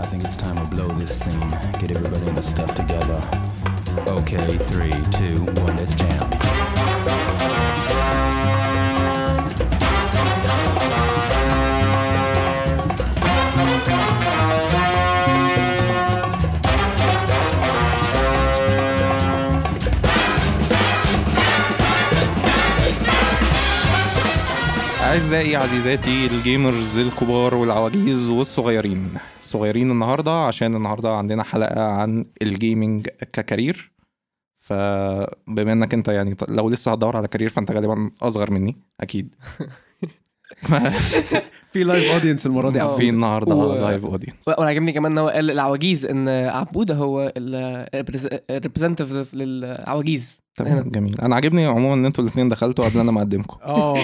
I think it's time to blow this scene. Get everybody in the stuff together. Okay, three, two, one, let's jam. أعزائي عزيزاتي ال gamers الكبار والعواجيز والصغيرين. صغيرين النهاردة عشان النهاردة عندنا حلقة عن ال gaming ك career. فبما إنك أنت يعني لو لسه هتدور على career فأنت غالبا أصغر مني أكيد. في live audience المرة دي. في النهارده و- live audience وأنا عجبني كمان إن هو قال العواجيز إن عبودة هو ال representative للعواجيز. تمام جميل. أنا عاجبني عموما إن أنتوا الاثنين دخلتوا قبل أنا ما اقدمكم آه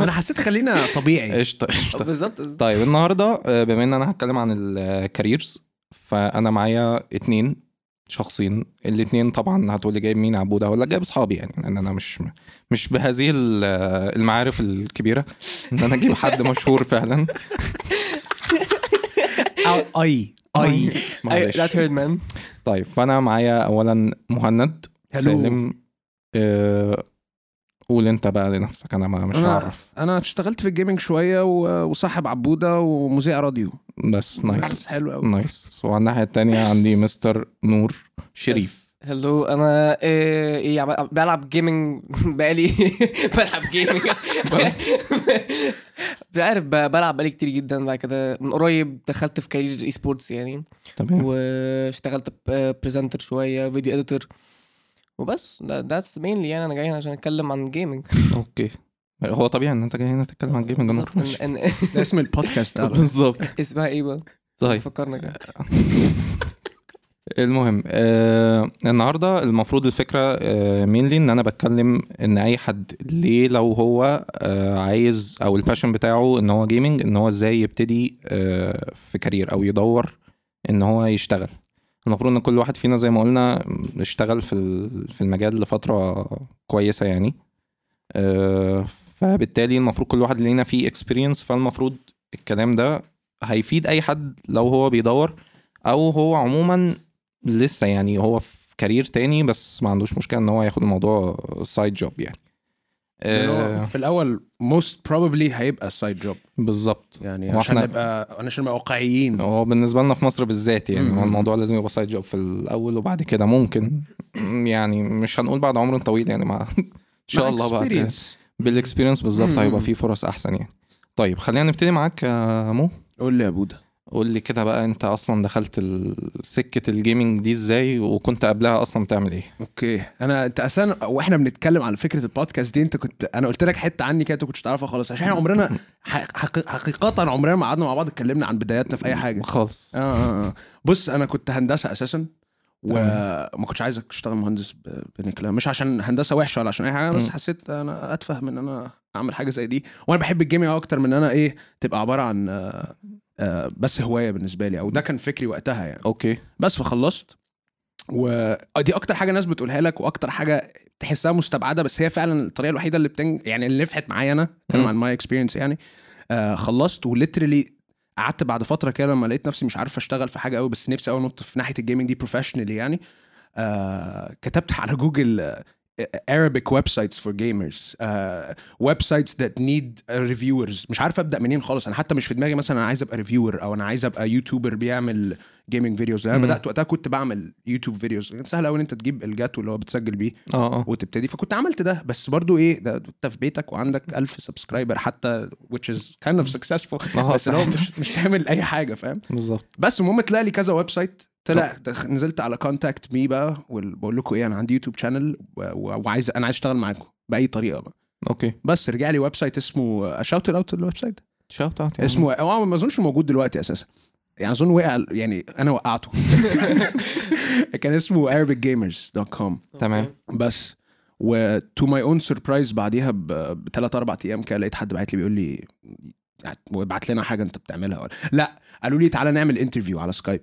أنا حسيت خلينا طبيعي. قشطة قشطة. بالظبط طيب النهارده آه، بما إن أنا هتكلم عن الكاريرز فأنا معايا اتنين شخصين. الاتنين طبعا هتقولي جايب مين؟ عبودة ولا جايب أصحابي يعني لأن أنا مش مش بهذه ال- المعارف الكبيرة. إن أنا أجيب حد مشهور فعلا. أي أي. معلش. that hurt man طيب فأنا معايا اولا مهند. hello. سالم آه، قول انت بقى لنفسك أنا ما مش أنا هعرف. أنا اشتغلت في ال gaming شوية و- وصاحب عبودة ومذيع راديو. بس nice. بس حلو قوي nice. وعلى الناحية التانية عندي مستر نور شريف. hello أنا إيه إيه، بلعب gaming بقالي بلعب gaming. مش عارف بلعب بقالي كتير جدا بعد كده. من قريب دخلت في career esports يعني. تمام. واشتغلت presenter شوية video editor وبس. that's mainly يعني أنا جاي هنا عشان أتكلم عن gaming okay. هو طبيعي إن أنت جاي هنا تتكلم عن gaming. ده اسم البودكاست بالظبط. اسمها إيه بقى؟ طيب. فكرنا كده. المهم آه النهارده المفروض الفكرة آه mainly إن أنا بتكلم إن أي حد ليه لو هو آه عايز أو ال passion بتاعه إن هو gaming إن هو إزاي يبتدي آه في career أو يدور إن هو يشتغل. المفروض إن كل واحد فينا زي ما قلنا اشتغل في في المجال لفترة كويسة يعني. آه فبالتالي المفروض كل واحد لينا فيه experience فالمفروض الكلام ده هيفيد أي حد لو هو بيدور أو هو عموما لسه يعني هو في career تاني بس ما عندوش مشكلة إن هو ياخد الموضوع side job يعني. آه. في الأول most probably هيبقى side job بالظبط. يعني عشان نبقى عشان نبقى واقعيين. هو بالنسبة لنا في مصر بالذات يعني مم. هو الموضوع لازم يبقى side job في الأول وبعد كده ممكن. يعني مش هنقول بعد عمر طويل يعني مع إن شاء الله بعد experience. بال experience بالظبط. هيبقى فيه فرص أحسن يعني. طيب خلينا نبتدي معاك يا مو. قول لي يا بوده قول لي كده بقى انت أصلا دخلت سكة ال gaming دي إزاي؟ وكنت قبلها أصلا بتعمل إيه؟ okay. أنا انت أساسا وإحنا بنتكلم على فكرة البودكاست دي انت كنت أنا قلت لك حتة عني كده انت كنتش تعرفها خالص عشان إحنا عمرنا حق- حقي- حقيقه عمرنا ما قعدنا مع بعض اتكلمنا عن بداياتنا في أي حاجة. خالص. آه آه آه. بص أنا كنت هندسة أساسا وما كنتش عايز اشتغل مهندس ب- بنكلة مش عشان هندسة وحشة ولا عشان أي حاجة بس. حسيت أنا اتفهم إن أنا أعمل حاجة زي دي. وأنا بحب ال gaming أكتر من إن أنا إيه تبقى عبارة عن آه، آه، بس هواية بالنسبة لي أو ده كان فكري وقتها يعني. okay. بس فخلصت. ودي أكتر حاجة الناس بتقولها لك وأكتر حاجة تحسها مستبعدة بس هي فعلا الطريقة الوحيدة اللي بتنجح يعني اللي نفعت معايا أنا كلام مم. عن my experience يعني. آه خلصت و literally قعدت بعد فترة كده لما لقيت نفسي مش عارف أشتغل في حاجة قوي بس نفسي قوي أنط في ناحية ال gaming دي professionally يعني. آه كتبت على جوجل آه، Arabic websites for gamers. Uh, websites that need uh, reviewers. مش عارف أبدأ منين خالص. أنا حتى مش في دماغي مثلا أنا عايز أبقى reviewer أو أنا عايز أبقى YouTuber بيعمل gaming videos أنا. بدأت وقتها كنت بعمل يوتيوب videos كان سهل قوي إن أنت تجيب الجاتو اللي هو بتسجل بيه آه آه. وتبتدي. فكنت عملت ده. بس برضو إيه ده أنت في بيتك وعندك ألف subscriber حتى which is kind of successful. بس هو. مش مش تعمل أي حاجة فاهم؟ بالظبط. بس المهم طلع لي كذا website طلع نزلت على contact me بقى وبقول لكم إيه أنا عندي يوتيوب channel وعايز أنا عايز أشتغل معاكم بأي طريقة بقى. okay. بس رجع لي website اسمه shout out ال website shout out اسمه هو ما أظنش موجود دلوقتي أساسا. يعني أظن وقع يعني أنا وقعته. كان اسمه arabicgamers.com تمام. بس. و to my own surprise بعديها بثلاث أربع أيام كده لقيت حد بعت لي بيقول لي ابعت لنا حاجة أنت بتعملها ولا لا قالوا لي تعالى نعمل interview على سكايب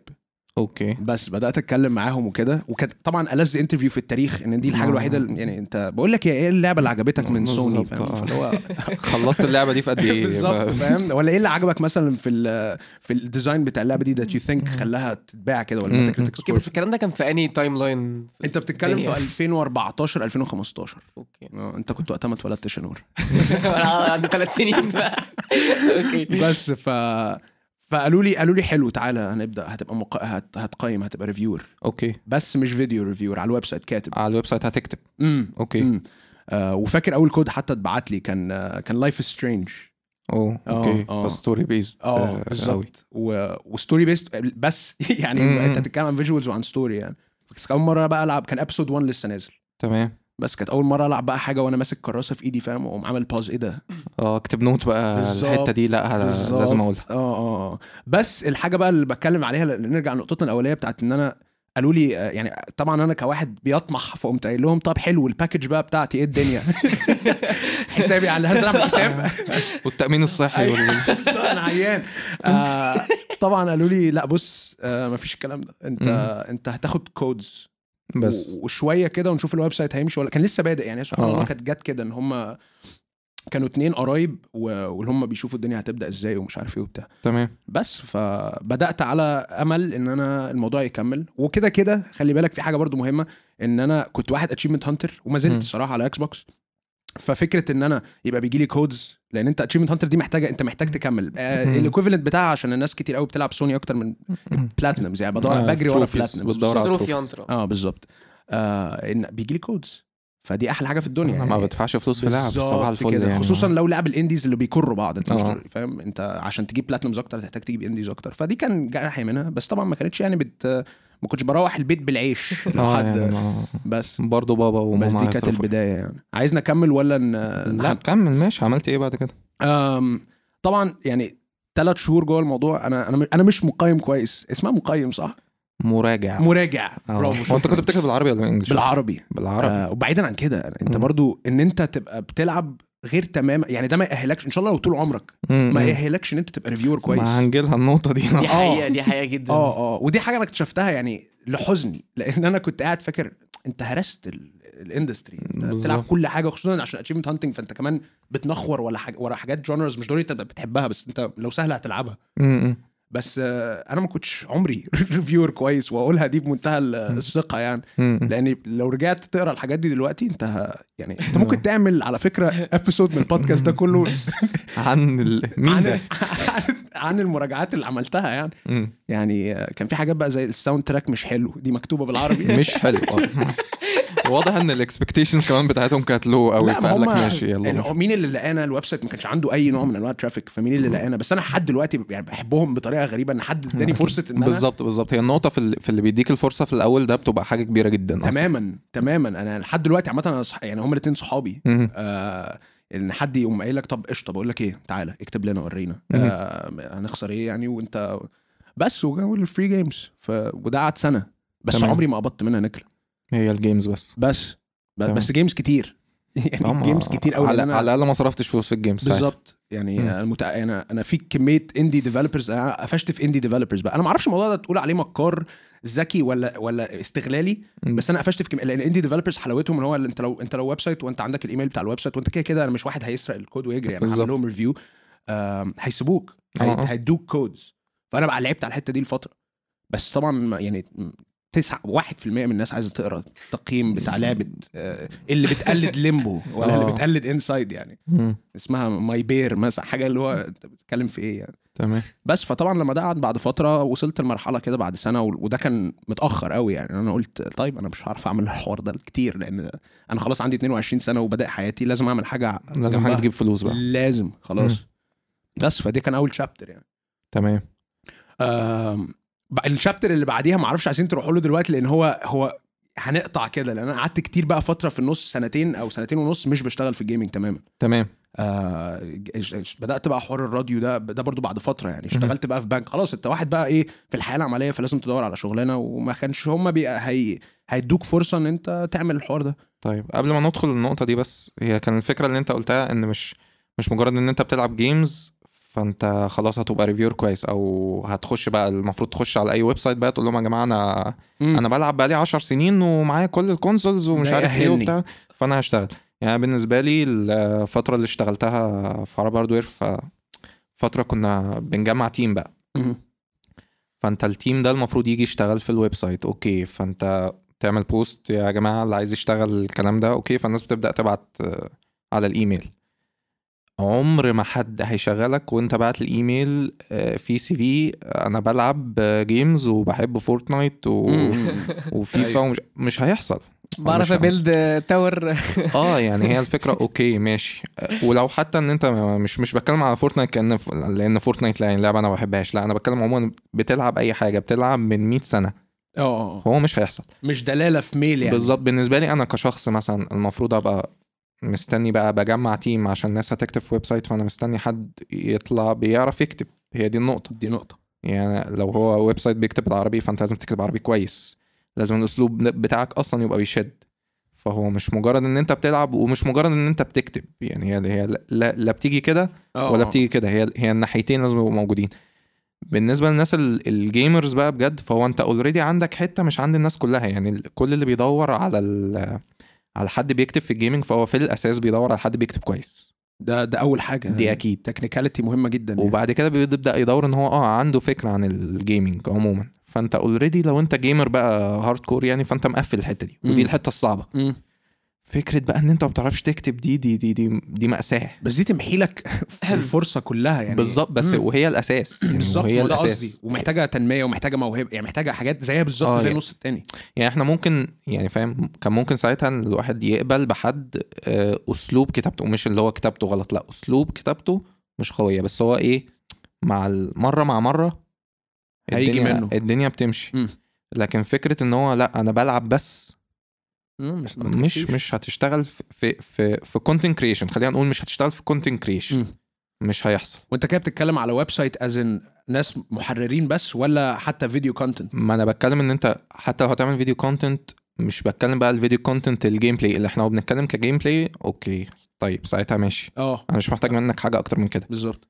okay. بس بدأت أتكلم معاهم وكده. وكانت طبعا ألذ interview في التاريخ إن دي الحاجة آه. الوحيدة اللي يعني أنت بقول لك إيه اللعبة اللي عجبتك من سوني بالظبط، فاهم؟ آه. فاللي هو خلصت اللعبة دي في قد إيه؟ بالظبط فاهم؟ ولا إيه اللي عجبك مثلا في ال في ال design بتاع اللعبة دي that you think خلاها تتباع كده ولا okay بس الكلام ده كان في any timeline أنت بتتكلم في الدنيا. 2014 2015 okay. آه أنت كنت وقتها ما اتولدتش يا نور أنا عندي ثلاث سنين بقى. أوكي. بس ف فقالوا لي قالوا لي حلو تعالى هنبدأ هتبقى مق... هت... هتقيم هتبقى reviewer okay. بس مش video reviewer على ال website كاتب. على ال website هتكتب. امم okay. امم آه وفاكر أول كود حتى اتبعت لي كان آه كان Life is Strange أوه آه، okay. آه. ف story based آه بالظبط. و story based بس يعني مم. أنت هتتكلم عن visuals وعن story يعني. بس أول مرة بقى ألعب كان episode 1 لسه نازل. تمام. بس كانت أول مرة ألعب بقى حاجة وأنا ماسك كراسة في إيدي فاهم؟ واقوم عامل pause إيه ده؟ آه اكتب note بقى بالظبط، الحتة دي. لا. لازم أقولها. آه آه آه. بس الحاجة بقى اللي بتكلم عليها نرجع لنقطتنا الأولية بتاعت إن أنا قالوا لي آه، يعني طبعا أنا كواحد بيطمح فقمت قايل لهم طب حلو ال package بقى بتاعتي إيه الدنيا؟ حسابي على هنزل اعمل حساب والتأمين الصحي أنا عيان. آه طبعا قالوا لي لا بص آه مفيش الكلام ده. أنت. أنت هتاخد codes بس. وشوية كده ونشوف ال website هيمشي ولا كان لسه بادئ يعني سبحان آه. الله كانت جت كده إن هم كانوا اتنين قرايب واللي هم بيشوفوا الدنيا هتبدأ إزاي ومش عارف إيه وبتاع. تمام. بس فبدأت على أمل إن أنا الموضوع يكمل. وكده كده خلي بالك في حاجة برضو مهمة إن أنا كنت واحد achievement hunter وما. زلت الصراحه على إكس بوكس ففكرة إن أنا يبقى بيجي لي codes لأن انت achievement hunter دي محتاجة انت محتاج تكمل. آه مم. ال equivalent بتاعها عشان الناس كتير قوي بتلعب سوني أكتر من platinums يعني بدور آه، بجري ورا. platinums بتدور على آه بالظبط. آه إن بيجي لي codes فدي أحلى حاجة في الدنيا أنا ما بدفعش فلوس في لعب بالظبط صباح الفل. يعني. خصوصا لو لعب ال indies اللي بيكروا بعض أنت مش آه. فاهم؟ أنت عشان تجيب platinums أكتر تحتاج تجيب indies أكتر. فدي كان جرحي منها بس طبعا ما كانتش يعني بت ما كنتش بروح البيت بالعيش لو آه حد. يعني بس. برضه بابا وماما بس دي كانت. البداية يعني. عايز نكمل ولا ن... لا كمل ماشي. عملت إيه بعد كده. طبعا يعني ثلاث شهور جوه الموضوع أنا أنا أنا مش مقيم كويس. اسمها مقيم صح؟ مراجع. مراجع. آه. برافو هو أنت. كنت بتكتب بالعربي ولا بال English؟ بالعربي. بالعربي. آه وبعيدا عن كده أنت. برضو إن أنت تبقى بتلعب غير تمام يعني ده ما يأهلكش إن شاء الله لو طول عمرك. ما. يأهلكش إن أنت تبقى reviewer كويس ما هنجيلها النقطة دي دي آه. حقيقه دي حقيقة جدا آه آه ودي حاجة أنا اكتشفتها يعني لحزني لأن أنا كنت قاعد فاكر أنت هرست ال- ال industry أنت. بتلعب كل حاجة خصوصا عشان achievement hunting فأنت كمان بتنخور ولا حاجة ورا حاجات genres مش ضروري انت بتحبها بس أنت لو سهله هتلعبها. بس آه، أنا ما كنتش عمري reviewer كويس وأقولها دي بمنتهى ال- الثقة يعني. لأن لو رجعت تقرأ الحاجات دي دلوقتي أنت يعني أنت ممكن تعمل على فكرة episode من البودكاست ده كله عن ال... مين عن ده؟ عن المراجعات اللي عملتها يعني. يعني آه، كان في حاجات بقى زي ال soundtrack مش حلو دي مكتوبة بالعربي. مش حلو. آه. واضح إن ال expectations كمان بتاعتهم كانت low قوي فقال لك ماشي يلا. يعني. مين اللي لقانا ال website؟ ما كانش عنده أي نوع من أنواع ال traffic فمين اللي لقانا؟ بس أنا لحد دلوقتي يعني بحبهم بطريقة غريبة إن حد إداني فرصة إن أنا بالظبط بالظبط. هي النقطة في. في اللي بيديك الفرصة في الأول ده بتبقى حاجة كبيرة جدا أصلا. تماما تماما. أنا لحد دلوقتي عامة أنا صح... يعني هم الاثنين صحابي. آه إن حد يقوم قايل لك طب قشطة بقول لك إيه؟ تعالى اكتب لنا ورينا. آه هنخسر إيه يعني؟ وأنت بس وال free games ف... وده قعد سنة. بس تمام. عمري ما قبضت منها نكله هي ال games بس بس ب... تمام. بس games كتير يعني. games كتير قوي على, الأقل ما صرفتش فلوس في ال games. بالظبط يعني. أنا. أنا أنا في كمية indie developers أنا قفشت في indie developers بقى أنا ما أعرفش الموضوع ده تقول عليه مكار ذكي ولا ولا استغلالي مم. بس أنا قفشت في كميه لأن indie developers حلاوتهم إن هو اللي أنت لو أنت لو website وأنت عندك الايميل بتاع ال website وأنت كده كده أنا مش واحد هيسرق الكود ويجري أنا هعمل. لهم review هيسيبوك هي... آه،. هيدوك codes فأنا بقى لعبت على الحتة دي لفترة بس طبعا يعني تسعة واحد في المية من الناس عايزة تقرأ التقييم بتاع لعبة آه، اللي بتقلد ليمبو ولا اللي آه. بتقلد انسايد يعني. اسمها ماي بير مثلا حاجة اللي هو انت بتتكلم في إيه يعني تمام بس فطبعا لما ده قعد بعد فترة وصلت لمرحلة كده بعد سنة وده كان متأخر قوي يعني أنا قلت طيب أنا مش هعرف أعمل الحوار ده كتير لأن أنا خلاص عندي 22 سنة وبدأ حياتي لازم أعمل حاجة لازم جنبها. تجيب فلوس بقى لازم خلاص. بس فدي كان أول شابتر يعني تمام الشابتر اللي بعديها ما أعرفش عايزين تروحوا له دلوقتي لأن هو هو هنقطع كده لأن أنا قعدت كتير بقى فترة في النص سنتين أو سنتين ونص مش بشتغل في الجيمنج تماما. تمام. آه بدأت بقى حوار الراديو ده ده برضو بعد فترة يعني اشتغلت بقى في بنك. خلاص انت واحد بقى إيه في الحياة العملية فلازم تدور على شغلانة وما كانش هم هي هيدوك فرصة ان انت تعمل الحوار ده. طيب قبل ما ندخل النقطة دي بس هي كان الفكرة اللي انت قلتها ان مش مش مجرد ان انت بتلعب games فانت خلاص هتبقى reviewer كويس أو هتخش بقى المفروض تخش على أي website بقى تقول لهم يا جماعة أنا أنا بلعب بقالي 10 سنين ومعايا كل ال consoles ومش عارف إيه. وبتاع فأنا هشتغل. يعني بالنسبة لي الفترة اللي اشتغلتها في عرب هاردوير فترة كنا بنجمع team بقى. مم. فأنت ال team ده المفروض يجي يشتغل في ال website okay فأنت تعمل post يا جماعة اللي عايز يشتغل الكلام ده okay فالناس بتبدأ تبعت على الايميل عمر ما حد هيشغلك وانت بعت الايميل آه، في CV أنا بلعب games وبحب فورتنايت و... وفيفا أيوة. ومش مش هيحصل. بعرف أ build tower. آه يعني هي الفكرة okay ماشي. ولو حتى إن أنت مش مش بتكلم على فورتنايت كأن ف- لأن فورتنايت لا يعني لعبة أنا ما بحبهاش. لأ أنا بتكلم عموما بتلعب أي حاجة بتلعب من 100 سنة. آه آه. هو مش هيحصل. مش دلالة في ميل يعني. بالظبط. بالنسبة لي أنا كشخص مثلا المفروض أبقى مستني بقى بجمع team عشان الناس هتكتب في website فأنا مستني حد يطلع بيعرف يكتب. هي دي النقطة. دي نقطة. يعني لو هو website بيكتب بالعربي فأنت لازم تكتب عربي كويس. لازم الأسلوب بتاعك أصلا يبقى بيشد. فهو مش مجرد إن أنت بتلعب ومش مجرد إن أنت بتكتب. يعني هي هي لا, لا بتيجي كده آه ولا آه. بتيجي كده. هي هي الناحيتين لازم يبقوا موجودين. بالنسبة للناس ال- ال gamers بقى بجد فهو أنت already عندك حتة مش عند الناس كلها. يعني كل اللي بيدور على على حد بيكتب في ال gaming فهو في الأساس بيدور على حد بيكتب كويس ده ده أول حاجة دي أكيد technicality مهمة جدا يعني. وبعد كده بيبدأ يدور إن هو آه عنده فكرة عن ال gaming عموما فأنت already لو أنت gamer بقى hardcore يعني فأنت مقفل الحتة دي ودي. الحتة الصعبة. فكرة بقى إن أنت ما بتعرفش تكتب دي دي دي دي, دي مأساة. بس دي تمحي لك الفرصة كلها يعني. بالظبط بس مم. وهي الأساس. يعني بالظبط وهي ده الأساس. قصدي. ومحتاجة تنمية ومحتاجة موهبة يعني محتاجة حاجات زيها بالظبط آه، زي يعني- النص التاني. يعني إحنا ممكن يعني فاهم كان ممكن ساعتها الواحد يقبل بحد آه، أسلوب كتابته. مش اللي هو كتابته غلط لا أسلوب كتابته مش قوية. بس هو إيه مع المره مع مرة هيجي الدنيا منه. الدنيا بتمشي. مم. لكن فكرة إن هو لا أنا بلعب بس مش مش مش هتشتغل في في في, content creation خلينا نقول مش هتشتغل في content creation. مش هيحصل. وانت كده بتتكلم على website as ناس محررين بس ولا حتى video content ما أنا بتكلم إن أنت حتى لو هتعمل video content مش بتكلم بقى ال video content ال gameplay اللي إحنا بنتكلم ك gameplay okay. طيب ساعتها ماشي. آه. أنا مش محتاج منك حاجة أكتر من كده. بالظبط.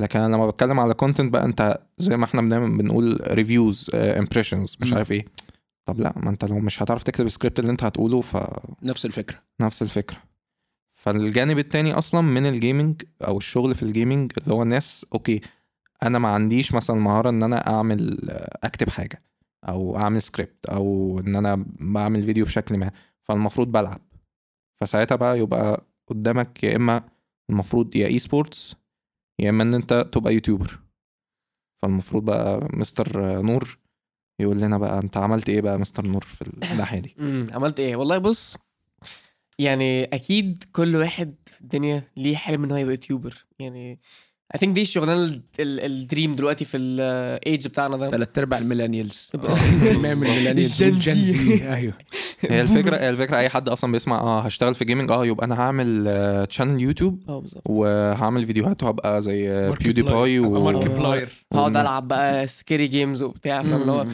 لكن أنا لما بتكلم على content بقى أنت زي ما إحنا بنعمل بنقول reviews impressions مش مم. عارف إيه. طب لا. ما انت لو مش هتعرف تكتب السكريبت اللي انت هتقوله فنفس نفس الفكرة. الفكرة. فالجانب التاني أصلا من ال gaming أو الشغل في ال gaming اللي هو الناس okay أنا ما عنديش مثلا مهارة إن أنا أعمل أكتب حاجة أو أعمل سكريبت أو إن أنا بعمل فيديو بشكل ما فالمفروض بلعب. فساعتها بقى يبقى قدامك يا إما المفروض يا eSports يا إما إن أنت تبقى YouTuber فالمفروض بقى مستر نور يقول لنا بقى انت عملت إيه بقى مستر نور في الناحية دي؟ عملت إيه؟ والله بص يعني أكيد كل واحد في الدنيا ليه حلم ان هو يبقى YouTuber. يعني I think دي الشغلانة ال- ال- ال dream دلوقتي في الايج بتاعنا ده. ثلاث أرباع ال millennials. تبقى- 90% من ال millennials. ال gen وال gen Z. Z أيوه. هي الفكرة هي الفكرة أي حد أصلا بيسمع آه هشتغل في gaming آه يبقى أنا هعمل channel YouTube آه بالظبط. وهعمل فيديوهات وهبقى زي PewDiePie و... Markiplier هقعد ألعب بقى scary games وبتاع فاهم اللي هو؟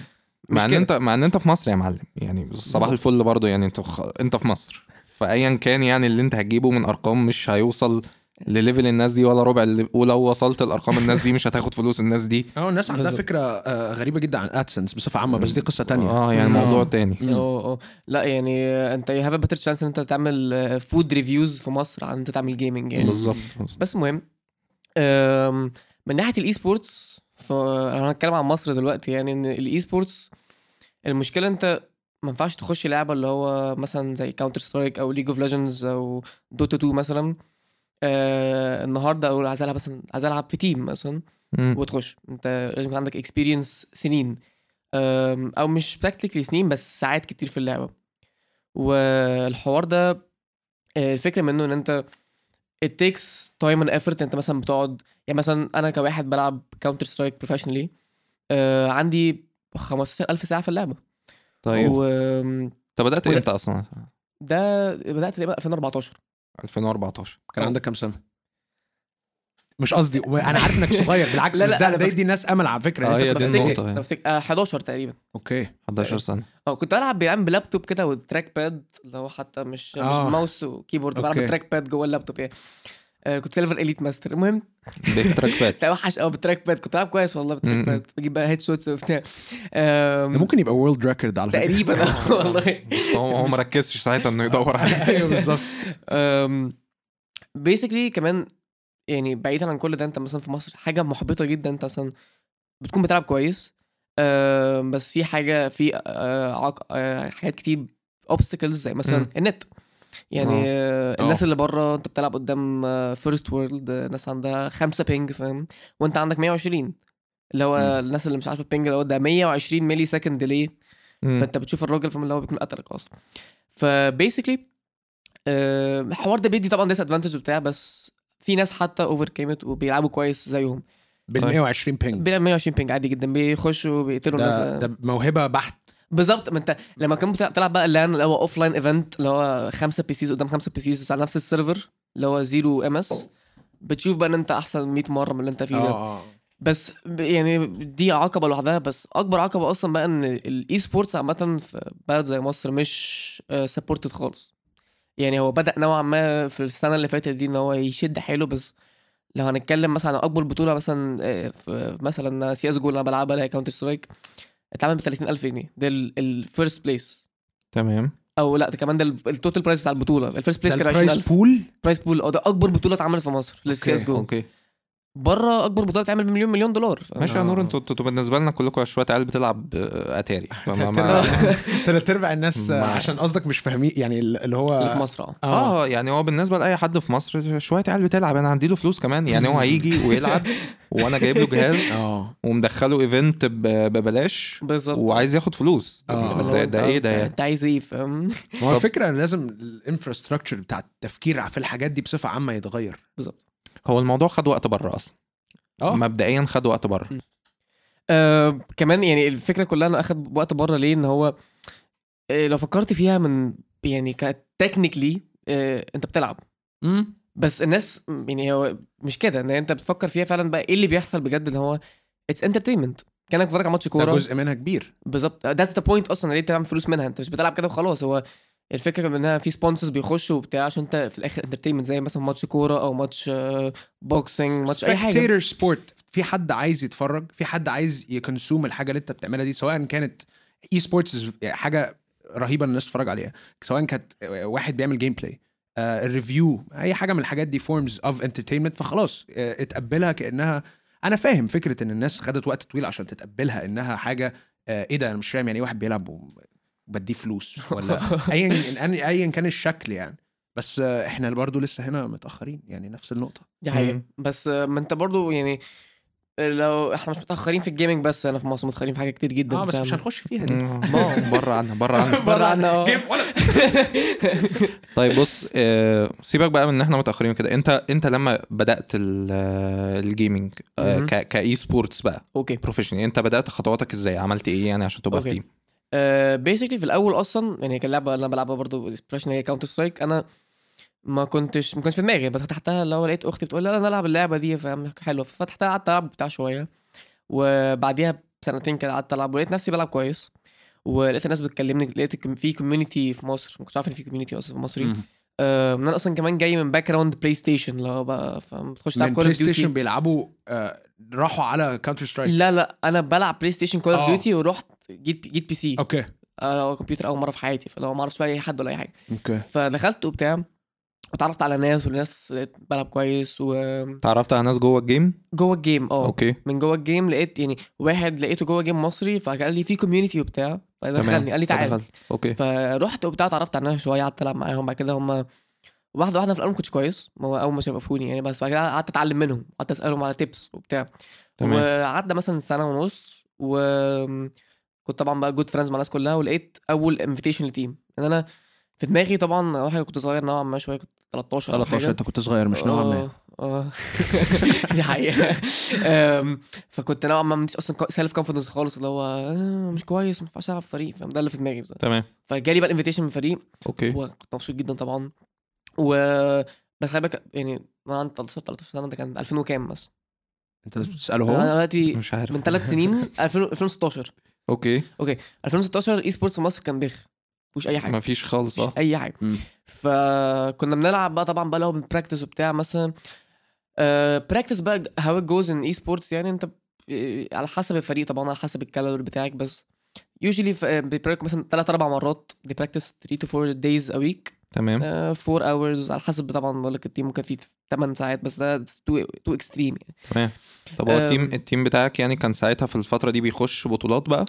مع إن. أنت مع إن أنت في مصر يا معلم يعني صباح. الفل برضه يعني أنت خ... أنت في مصر. فايا كان يعني اللي أنت هتجيبه من أرقام مش هيوصل لل level الناس دي ولا ربع اللي... ولو وصلت لارقام الناس دي مش هتاخد فلوس الناس دي آه الناس عندها. فكرة آه، غريبة جدا عن AdSense بصفة عامة بس دي قصة تانية آه يعني. موضوع آه. تاني. آه آه لا يعني انت you have a better chance ان انت تعمل food reviews في مصر عن انت تعمل gaming يعني بالظبط بس المهم من ناحية ال eSports فانا هتكلم عن مصر دلوقتي يعني ان ال eSports المشكلة انت ما ينفعش تخش لعبة اللي هو مثلا زي كاونتر سترايك أو ليج اوف ليجندز أو دوتا 2 مثلا آه النهارده أو عايز ألعب مثلا عايز ألعب في team مثلا. وتخش. أنت لازم يكون عندك experience سنين. أم، أو مش practically سنين بس ساعات كتير في اللعبة. والحوار ده آه، الفكرة منه إن أنت it takes time and effort. أنت مثلا بتقعد يعني مثلا أنا كواحد بلعب كاونتر سترايك professionally عندي 15000 ساعة في اللعبة. طيب. وده انت بدأت إمتى أصلا؟ بدأت تقريبا 2014 2014 كان عندك كام سنة؟ مش قصدي أنا عارف إنك صغير بالعكس لا، بس لا، ده ده يدي الناس أمل على فكرة آه، إن هي انت دي النقطة. يعني. آه، 11 تقريبا okay 11 سنة أه كنت بلعب بيعمل بلابتوب كده وال trackpad اللي هو حتى مش آه. مش mouse و keyboard بلعب. ب trackpad جوه اللابتوب يعني آه كنت silver elite master المهم. ب trackpad. لا وحش. قوي بال trackpad. كنت بلعب كويس والله بال trackpad. بجيب بقى headshots وبتاع. ممكن يبقى world record على فكرة. تقريبا. آه، والله. هو هو ما ركزش ساعتها إنه يدور عليه. أيوه بالظبط. basically كمان يعني بعيدا عن كل ده أنت مثلا في مصر حاجة محبطة جدا. أنت مثلا بتكون بتلعب كويس. بس في حاجة في آه، عق- آه، حاجات كتير obstacles زي مثلا. النت. يعني آه، الناس آه. اللي بره انت بتلعب قدام first world ناس عندها خمسة ping فاهم؟ وانت عندك 120 اللي هو. الناس اللي مش عارفة ال ping اللي هو ده 120 millisecond delay. فانت بتشوف الراجل فاهم؟ اللي هو بيكون قتلك أصلا. ف basically الحوار ده بيدي طبعا disadvantage وبتاع بس في ناس حتى overcame it وبيلعبوا كويس زيهم. بال طيب. 120 ping بيلعب 120 ping عادي جدا بيخشوا بيقتلوا ده الناس. ده موهبة بحت. بالظبط ما انت لما كنت بتلعب- بقى ال LAN اللي هو offline event اللي هو خمسة PCs قدام خمسة PCs على نفس ال server اللي هو zero ms بتشوف بقى إن أنت أحسن 100 مرة من اللي أنت فيه ده. آه بس ب- يعني دي عقبة لوحدها بس أكبر عقبة أصلا بقى إن ال esports عامة في بلد زي مصر مش supported خالص. يعني هو بدأ نوعا ما في السنة اللي فاتت دي إن هو يشد حيله بس لو هنتكلم مثلا عن أكبر بطولة مثلا آه، في مثلا سي إس جو اللي أنا بلعبها اللي هي Counter-Strike اتعمل ب 30000 جنيه. ده ال first place تمام. أو لا ده كمان ده ال- ال total prize بتاع البطولة. ال first place كان ال prize 20000 pool prize pool آه ده أكبر بطولة اتعملت في مصر. لل CS:GO. okay. بره أكبر بطولة اتعمل بمليون مليون دولار. ماشي يا آه. نور أنتوا أنتوا بالنسبة لنا كلكم شوية عيال بتلعب آه، أتاري. تلات أرباع الناس عشان قصدك مش فاهمين يعني اللي هو اللي في مصر آه. آه. يعني هو بالنسبة لأي حد في مصر شوية عيال بتلعب أنا هديله فلوس كمان. يعني هو هيجي ويلعب وأنا جايب له جهاز آه. ومدخله event ب- ببلاش بالظبط. وعايز ياخد فلوس. آه. ده, إيه ده انت- يعني؟ انت عايز إيه؟ فاهم؟ ما هو الفكرة إن لازم ال infrastructure بتاع التفكير في الحاجات دي بصفة عامة يتغير. بالظبط. هو الموضوع خد وقت بره أصلا. آه. مبدئيا خد وقت بره. آه كمان يعني الفكرة كلها أنا أخد وقت بره ليه؟ ان هو آه لو فكرت فيها من يعني ك technically آه أنت بتلعب. مم. بس الناس يعني هو مش كده إن أنت بتفكر فيها فعلا بقى إيه اللي بيحصل بجد؟ اللي هو it's entertainment كأنك بتتفرج على ماتش كورة. جزء منها كبير. بالظبط. that's the point أصلا ليه تعمل فلوس منها؟ أنت مش بتلعب كده وخلاص. هو الفكرة إنها في sponsors بيخشوا وبتاع عشان أنت في الآخر entertainment زي مثلا ماتش كورة أو ماتش boxing ماتش أي حاجة. sport في حد عايز يتفرج في حد عايز ي consume الحاجة اللي أنت بتعملها دي سواء كانت esports حاجة رهيبة الناس تتفرج عليها سواء كانت واحد بيعمل gameplay أو review أي حاجة من الحاجات دي forms of entertainment فخلاص آه، اتقبلها كأنها أنا فاهم فكرة إن الناس خدت وقت طويل عشان تتقبلها إنها حاجة آه، إيه ده أنا مش فاهم يعني إيه واحد بيلعب وبديه فلوس ولا ايا ايا كان الشكل يعني. بس إحنا برضو لسه هنا متأخرين يعني نفس النقطة. دي حقيقة. بس ما أنت برضو يعني لو إحنا مش متأخرين في الجيمنج بس أنا في مصر متأخرين في حاجات كتير جدا آه بس؟ مش هنخش فيها دي. بره عنها بره عنها بره آه. ولا. طيب بص آه، سيبك بقى من إن إحنا متأخرين كده أنت أنت لما بدأت ال- آه، الجيمنج آه، ك esports بقى okay. professional أنت بدأت خطواتك إزاي؟ عملت إيه يعني عشان تبقى في. team basically في الأول أصلا يعني كان لعبة أنا بلعبها برضو expression هي Counter-Strike أنا ما كنتش ما كانش في دماغي بس فتحتها اللي هو لقيت أختي بتقول لي أنا العب اللعبة دي فاهم؟ حلوة. ففتحتها قعدت ألعب بتاع شوية. وبعديها بسنتين كده قعدت ألعب ولقيت نفسي بلعب كويس. ولقيت الناس بتكلمني لقيت في community في مصر. ما كنتش عارف إن في community أصلا في مصري. آه، أنا أصلا كمان جاي من background PlayStation اللي هو بقى فاهم بتخش من تلعب Call Play of Duty Station بيلعبوا آه، راحوا على Counter-Strike لا لا أنا بلعب PlayStation Call of. Duty ورحت جيت جيت PC okay. آه كمبيوتر أول مرة في حياتي فلو ما أعرفش فيها أي حد ولا أي حاجة. okay. فدخلت وبتاع واتعرفت على ناس والناس لقيت بلعب كويس وجوه تعرفت على ناس جوه ال game؟ ال game آه. okay. من جوه ال game لقيت يعني واحد لقيته جوه game مصري فقال لي في community وبتاع. فدخلني قال لي فدخلت. okay. فرحت وبتاع اتعرفت على الناس شوية قعدت ألعب معاهم. بعد كده هم واحدة واحدة في الأول ما كنتش كويس. ما هو أول ما شافوني يعني بس. بعد كده قعدت أتعلم منهم. قعدت أسألهم على tips وبتاع. وقعدنا مثلا سنة ونص و كنت طبعا بقى good friends مع الناس كلها ولقيت أول invitation ل team إن أنا في دماغي طبعا حاجة كنت صغير نوعا ما شوية كنت 13 أو 13 حاجة. أنت كنت صغير مش نوعا ما. آه آه. دي حقيقة. أم، فكنت نوعا ما مش أصلا self-confidence خالص اللي هو آه، مش كويس ما ينفعش ألعب فريق فاهم؟ ده اللي في دماغي بصراحة. تمام. فجالي بقى ال invitation من فريق. okay. وكنت مبسوط جدا طبعا. و بس خلي بالك يعني أنا عندي 13 13 سنة ده كان 2000 وكام مثلا أنت بتسأله أنا هو دلوقتي مش عارف. من ثلاث سنين 2000 2016 okay. 2016 esports في مصر كان بخ مفيهوش أي حاجة. مفيش خالص مفيش آه. أي حاجة. مم. فكنا بنلعب بقى طبعا بقى لو بن practice وبتاع مثلا practice بقى how it goes in esports يعني أنت ب- على حسب الفريق طبعا على حسب ال caliber بتاعك بس. usually بي prac مثلا ثلاث أربع مرات دي practice 3 to 4 days a week تمام. 4 hours على حسب طبعا بقول لك ال team ممكن فيه 8 ساعات بس ده too too extreme يعني. تمام. طب هو ال team. ال team بتاعك يعني كان ساعتها في الفترة دي بيخش بطولات بقى؟ آه،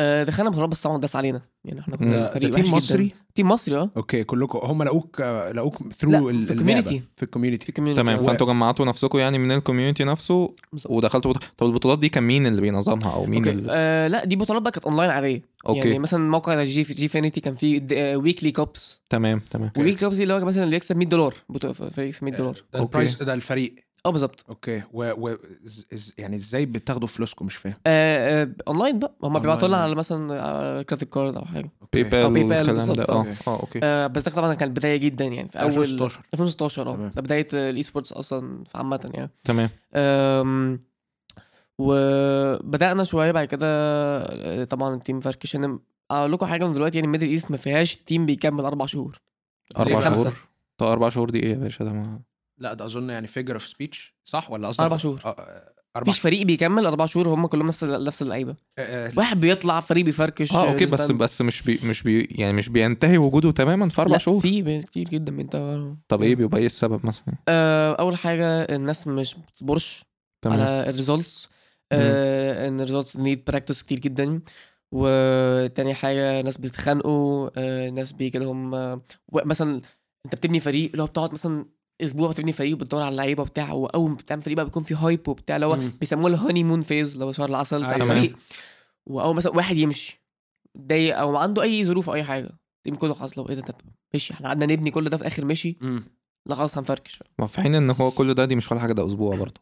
دخلنا بطولات بس طبعا داس علينا. يعني إحنا كنا فريق team جدا. مصري؟ team مصري آه. okay كلكم هم لقوك آه، لقوك through في ال community. في ال community في تمام و- فانتوا جمعتوا نفسكم يعني من ال community نفسه. ودخلتوا بط... طب البطولات دي كان مين اللي بينظمها أو مين okay اللي... آه لا دي بطولات بقى كانت اونلاين عادية. okay. يعني مثلا موقع Gfinity كان فيه weekly cups تمام تمام. weekly cups دي اللي هو مثلا اللي يكسب 100 دولار. فريق يكسب 100 دولار. ده okay. ال prize ده الفريق. آه بالظبط. okay. و, و إز- يعني إزاي بتاخدوا فلوسكم؟ مش فاهم. آه آه أونلاين بقى. هم بيبعتوا لنا. على مثلا credit card أو حاجة. Pay أو Pal PayPal والكلام ده. بالظبط، آه. okay. okay. آه بس ده طبعا كان بداية جدا يعني. في أول 2016 2016 آه. ده بداية ال esports أصلا في عامة يعني. تمام. أم، وبدانا شوية بعد كده آه، طبعا ال team فركش أنا أقول لكم حاجة من دلوقتي يعني Middle East ما فيهاش team بيكمل أربع شهور. أربع. شهور؟ طب أربع شهور دي إيه يا باشا؟ ده ما لا ده أظن يعني figure of speech صح؟ ولا قصدك أربع شهور. آه، آه، أربع مفيش فريق بيكمل أربع شهور هم كلهم نفس نفس اللعيبة. آه، آه، واحد بيطلع فريق بيفركش آه okay بس. بس مش بي مش بي يعني مش بينتهي وجوده تماما في أربع لا شهور؟ في كتير جدا بينتهوا طب إيه بيبقى إيه السبب مثلا؟ آه، أول حاجة الناس مش بتصبرش تمام. على ال results آه إن ال results need practice كتير جدا. وتاني حاجة ناس بيتخانقوا آه ناس بيجي لهم آه مثلا أنت بتبني فريق اللي هو بتقعد مثلا أسبوع بتبني فريق وبتدور على اللعيبة وبتاع وأول ما بتعمل فريق بقى بيكون في hype وبتاع اللي هو. بيسموه ال honeymoon phase اللي هو شهر العسل بتاع أيوة. الفريق وأول مثلا واحد يمشي ضايق أو عنده أي ظروف أو أي حاجة ال team كله خلاص لو إيه ده طب مشي إحنا قعدنا نبني كل ده في آخر مشي. لا خلاص هنفركش ما في حين إن هو كل ده دي مش ولا حاجة ده أسبوع برضه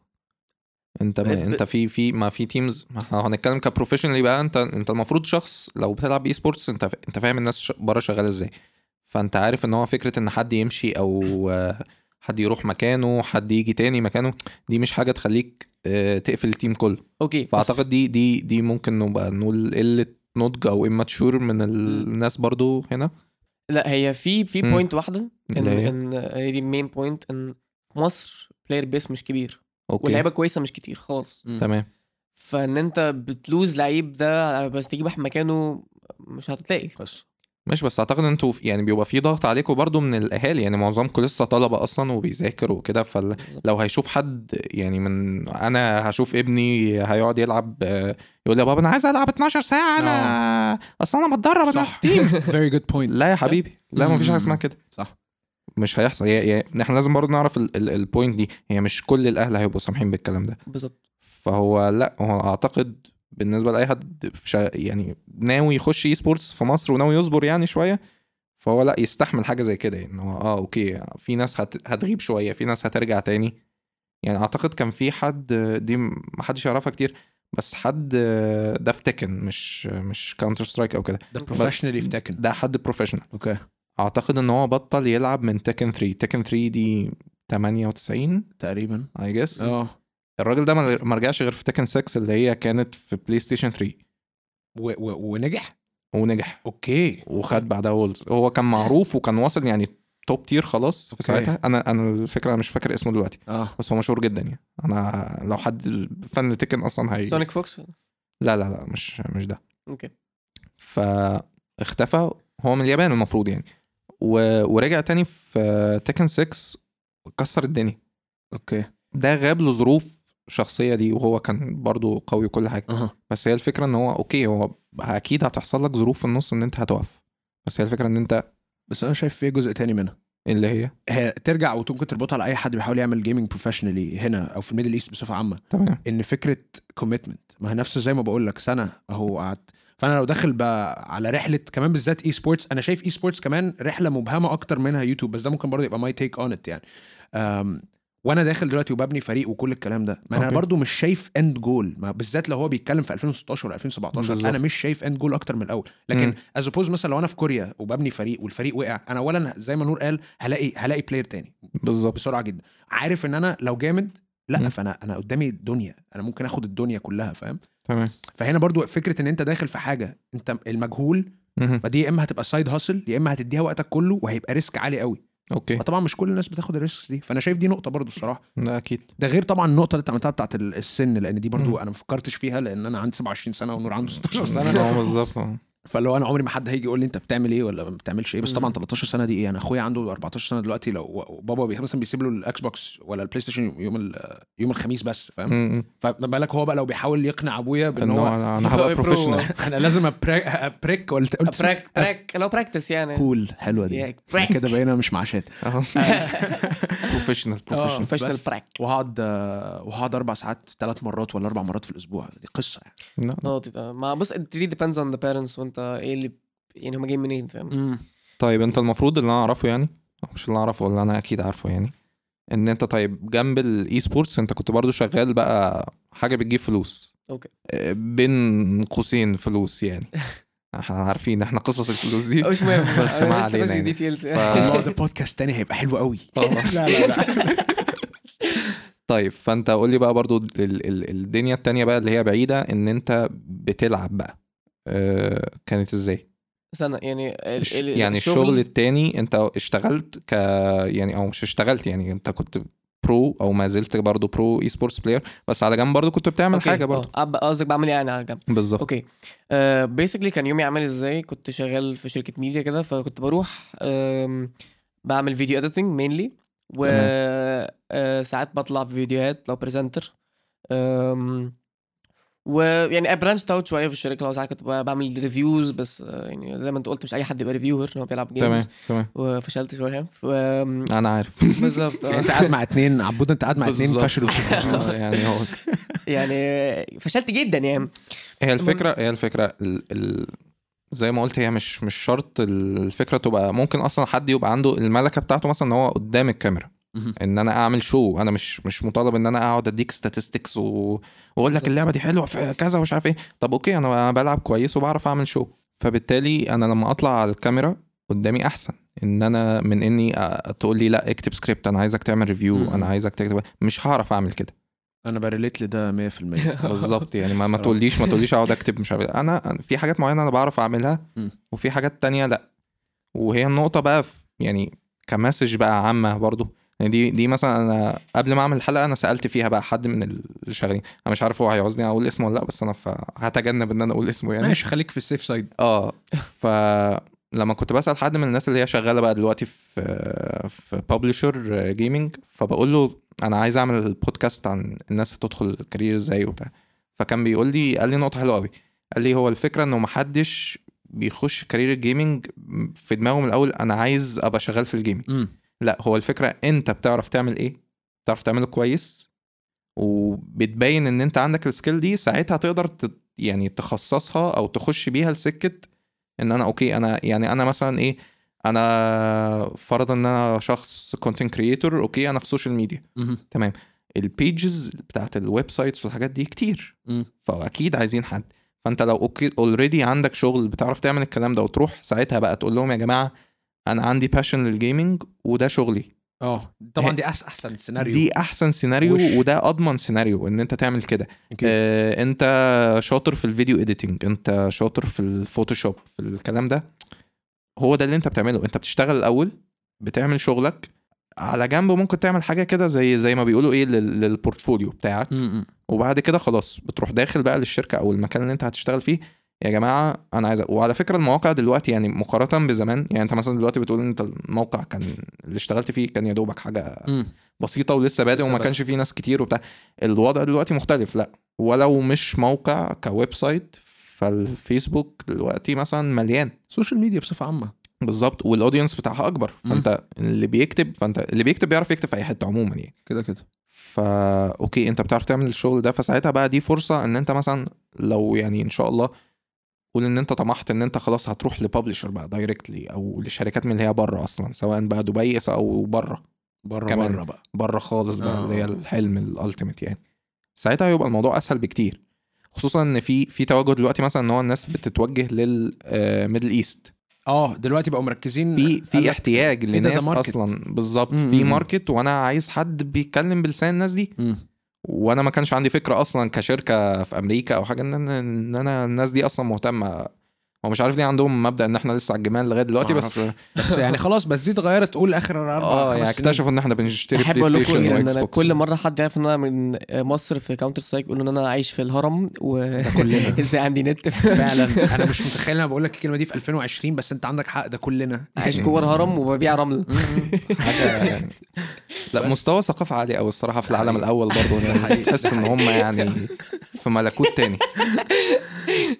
أنت ب- ما أنت في في ما في teams ما إحنا هنتكلم ك professionally بقى أنت أنت المفروض شخص لو بتلعب esports انت أنت فاهم الناس بره شغالة إزاي فأنت عارف إن هو فكرة إن حد يمشي أو آه، حد يروح مكانه حد يجي تاني مكانه دي مش حاجة تخليك آه، تقفل ال team كله. okay فأعتقد دي دي دي ممكن نبقى نقول قلة نضج أو immature من الناس برضو هنا. لا هي في في. point واحدة إن؟ إن هي دي ال main point إن في مصر player base مش كبير okay. واللعيبة كويسة مش كتير خالص. مم. تمام. فإن أنت بت lose لعيب ده بس تجيب واحد مكانه مش هتلاقي بس. مش بس أعتقد أنتوا في- يعني بيبقى في ضغط عليكم برضو من الأهالي يعني معظمكم لسه طلبه أصلا وبيذاكر وكده فلو هيشوف حد يعني من أنا هشوف ابني هيقعد يلعب آه، يقول لي يا بابا أنا عايز ألعب 12 ساعة أنا أصل أنا بتدرب أنا في team. very good point لا يا حبيبي لا ما فيش حاجة اسمها كده. صح. مش هيحصل. هي هي إحنا لازم برضو نعرف ال point دي. هي مش كل الأهل هيبقوا سامحين بالكلام ده. بالظبط. فهو لا هو أعتقد بالنسبة لأي حد. يعني ناوي يخش esports في مصر وناوي يصبر يعني شوية فهو لأ يستحمل حاجة زي كده يعني. هو آه okay في ناس هت... هتغيب شوية في ناس هترجع تاني. يعني أعتقد كان في حد دي ما حدش يعرفها كتير بس حد ده في Tekken مش مش Counter-Strike أو كده. ده professionally في Tekken ده حد professional okay. أعتقد إن هو بطل يلعب من Tekken 3 Tekken 3 دي 98 تقريبا. I guess آه. الراجل ده ما رجعش غير في Tekken 6 اللي هي كانت في PlayStation 3 و- و- ونجح؟ ونجح. okay. وخد بعدها worlds هو كان معروف وكان واصل يعني top tier خلاص في okay. ساعتها. أنا أنا الفكرة أنا مش فاكر اسمه دلوقتي. آه. بس هو مشهور جدا يعني. أنا لو حد fan Tekken أصلا هي SonicFox لا لا لا مش مش ده. أوكي. فاختفى. هو من اليابان المفروض يعني. و... ورجع تاني في Tekken 6 كسر الدنيا. okay. ده غاب لظروف شخصية دي وهو كان برضو قوي وكل حاجة. أها. بس هي الفكرة إن هو okay هو أكيد هتحصل لك ظروف في النص إن أنت هتقف. بس هي الفكرة إن أنت بس أنا شايف في جزء تاني منها. اللي هي؟ هي ترجع وممكن تربطها على أي حد بيحاول يعمل gaming professionally هنا أو في ال Middle East بصفة عامة. تمام. إن فكرة commitment ما هي نفسه زي ما بقول لك سنة أهو قعدت. فأنا لو داخل بقى على رحلة كمان بالذات esports أنا شايف esports كمان رحلة مبهمة أكتر منها يوتيوب بس ده ممكن برضه يبقى my take on it يعني. وأنا داخل دلوقتي وببني فريق وكل الكلام ده ما أنا okay. برضو مش شايف end goal ما بالذات لو هو بيتكلم في 2016 ولا 2017 بالظبط. أنا مش شايف end goal أكتر من الأول لكن مم. as opposed مثلا لو أنا في كوريا وببني فريق والفريق وقع أنا اولا زي ما نور قال هلاقي هلاقي player تاني بالظبط بسرعة جدا عارف إن أنا لو جامد لأ مم. فأنا أنا قدامي الدنيا أنا ممكن آخد الدنيا كلها فاهم تمام فهنا برضو فكرة إن أنت داخل في حاجة أنت المجهول مهم. فدي يا إما هتبقى side hustle يا إما هتديها وقتك كله وهيبقى risk عالي قوي okay. فطبعا مش كل الناس بتاخد ال risks دي فأنا شايف دي نقطة برضو الصراحة. ده أكيد. ده غير طبعا النقطة اللي أنت عملتها بتاعت ال- السن لأن دي برضو مم. أنا ما فكرتش فيها لأن أنا عندي 27 سنة ونور عنده 16 سنة. آه بالظبط. آه. فلو أنا عمري ما حد هيجي يقول لي أنت بتعمل إيه ولا ما بتعملش إيه بس. طبعا 13 سنة دي إيه أنا أخويا عنده 14 سنة دلوقتي لو بابا بي- مثلا بيسيب له ال Xbox ولا ال PlayStation يوم ال- يوم الخميس بس فاهم. فما بالك هو بقى لو بيحاول يقنع أبويا بإن ان هو هو أنا هبقى هو pro. professional أنا لازم أ practice ولا قلت prac prac لو practice يعني cool حلوة دي. كده بقينا مش معاشات professional. professional. prac وهقعد وهقعد أربع ساعات ثلاث مرات ولا أربع مرات في الأسبوع دي قصة يعني نقطة آه ما بص it really depends on the parents وأنت إيه اللي يعني هما جايين منين فاهم؟ طيب انت المفروض اللي أنا اعرفه يعني مش اللي اعرفه اللي أنا أكيد عارفه يعني إن أنت طيب جنب ال esports أنت كنت برضو شغال بقى حاجة بتجيب فلوس. okay. آه، بين قوسين فلوس يعني. إحنا عارفين إحنا قصص الفلوس دي. مش مهم. بس ما علينا يعني. details الله ده بودكاست تاني هيبقى حلو قوي. آه. لا لا لا. طيب فأنت قول لي بقى برضو ال ال الدنيا التانية بقى اللي هي بعيدة إن أنت بتلعب بقى. كانت إزاي؟ استنى يعني ال- يعني الشغل التاني أنت اشتغلت ك يعني أو مش اشتغلت يعني أنت كنت pro أو ما زلت برضو pro esports player بس على جنب برضو كنت بتعمل okay. برضو أه أب- قصدك بعمل إيه يعني على جنب بالظبط okay basically كان يومي عامل إزاي كنت شغال في شركة ميديا كده فكنت بروح آم، بعمل video editing mainly وساعات بطلع في فيديوهات ك presenter ويعني branch out شوية في الشركة. لو ساعات كنت بعمل reviews بس آه، يعني زي ما انت قلت مش أي حد يبقى reviewer هو بيلعب تمام games تمام. وفشلت شوية. ف- أنا عارف. بالظبط يعني. أنت قاعد مع اتنين عبود أنت قاعد مع اتنين بالظبط. فشلوا. آه، يعني هو يعني فشلت جدا يعني. هي الفكرة هي الفكرة ال ال زي ما قلت هي مش مش شرط الفكرة تبقى ممكن أصلا حد يبقى عنده الملكة بتاعته مثلا إن هو قدام الكاميرا. إن أنا أعمل شو أنا مش مش مطالب إن أنا أقعد أديك statistics و... وأقول لك. اللعبة دي حلوة في كذا ومش عارف إيه. طب أوكي أنا بلعب كويس وبعرف أعمل شو فبالتالي أنا لما أطلع على الكاميرا قدامي أحسن. إن أنا من إني أ- تقول لي لا اكتب سكريبت أنا عايزك تعمل review. أنا عايزك تكتب. مش هعرف أعمل كده. أنا بـ relate لده 100% بالظبط. يعني ما, ما تقوليش ما تقوليش أقعد أكتب مش عارف إيه. أنا أنا في حاجات معينة أنا بعرف أعملها. وفي حاجات تانية لا. وهي النقطة بقى يعني ك message بقى عامة برضو يعني دي دي مثلا أنا قبل ما أعمل الحلقة أنا سألت فيها بقى حد من اللي شغالين أنا مش عارف هو هيعوزني أقول اسمه ولا لأ بس أنا ف- هتجنب إن أنا أقول اسمه يعني. ماشي خليك في ال safe side آه. فلما كنت بسأل حد من الناس اللي هي شغالة بقى دلوقتي في في publisher gaming فبقول له أنا عايز أعمل بودكاست عن الناس هتدخل ال career إزاي وبتاع. فكان بيقول لي قال لي نقطة حلوة قوي قال لي هو الفكرة إنه محدش بيخش career ال gaming في دماغه من الأول أنا عايز أبقى شغال في ال gaming لا هو الفكرة انت بتعرف تعمل إيه؟ بتعرف تعمله كويس؟ وبتبين ان انت عندك ال skill دي ساعتها تقدر ت... يعني تخصصها أو تخش بيها لسكة ان أنا okay أنا يعني أنا مثلا إيه أنا فرضا ان أنا شخص content creator okay أنا في ال social media تمام. ال pages بتاعت ال websites والحاجات دي كتير. فأكيد عايزين حد. فأنت لو okay already عندك شغل بتعرف تعمل الكلام ده وتروح ساعتها بقى تقول لهم يا جماعة أنا عندي passion لل gaming وده شغلي. آه. طبعا دي أحسن سيناريو دي أحسن سيناريو وش. وده أضمن سيناريو إن أنت تعمل كده. آه أنت شاطر في ال video editing أنت شاطر في ال Photoshop في الكلام ده. هو ده اللي أنت بتعمله. أنت بتشتغل الأول بتعمل شغلك. على جنب ممكن تعمل حاجة كده زي زي ما بيقولوا إيه لل- لل portfolio بتاعك. م-م. وبعد كده خلاص بتروح داخل بقى للشركة أو المكان اللي أنت هتشتغل فيه. يا جماعة أنا عايز وعلى فكرة المواقع دلوقتي يعني مقارنة بزمان يعني أنت مثلا دلوقتي بتقول أنت الموقع كان اللي اشتغلت فيه كان يا دوبك حاجة م. بسيطة ولسه بادئ وما. كانش فيه ناس كتير وبتاع الوضع دلوقتي مختلف لأ ولو مش موقع ك website فالفيسبوك دلوقتي مثلا مليان social media بصفة عامة بالظبط وال audience بتاعها أكبر مم. فأنت اللي بيكتب فأنت اللي بيكتب بيعرف يكتب في أي حتة عموما يعني كده كده فا okay أنت بتعرف تعمل الشغل ده فساعتها بقى دي فرصة إن أنت مثلا لو يعني إن شاء الله قول إن أنت طمحت إن أنت خلاص هتروح ل publisher بقى directly أو لشركات من اللي هي بره أصلا سواء بقى دبي أو بره بره كمان. بره بقى بره خالص بقى آه. اللي هي الحلم ال ultimate يعني ساعتها هيبقى الموضوع أسهل بكتير خصوصا إن في في توجه دلوقتي مثلا إن هو الناس بتتوجه لل Middle East آه دلوقتي بقوا مركزين في في احتياج لناس. أصلا بالظبط مم، في مم. market وأنا عايز حد بيتكلم بلسان الناس دي م. وأنا ما كانش عندي فكرة أصلا كشركة في أمريكا أو حاجة ان أنا ان أنا الناس دي أصلا مهتمة هو مش عارف ليه عندهم مبدأ إن إحنا لسه على الجمال لغاية دلوقتي بس بس يعني خلاص بس دي اتغيرت قول آخر أربع آه يعني. اكتشفوا إن إحنا بنشتري PlayStation و Xbox. كل مرة حد يعرف إن أنا من مصر في Counter-Strike يقولوا إن أنا عايش في الهرم و كلنا. إزاي عندي نت؟ فعلا. أنا مش متخيل أنا بقول لك الكلمة دي في 2020 بس أنت عندك حق ده كلنا. عايش جوه الهرم وببيع رمل. لا مستوى ثقافة عالي قوي الصراحة في العالم. الأول برضه يعني تحس إن هم يعني في ملكوت تاني.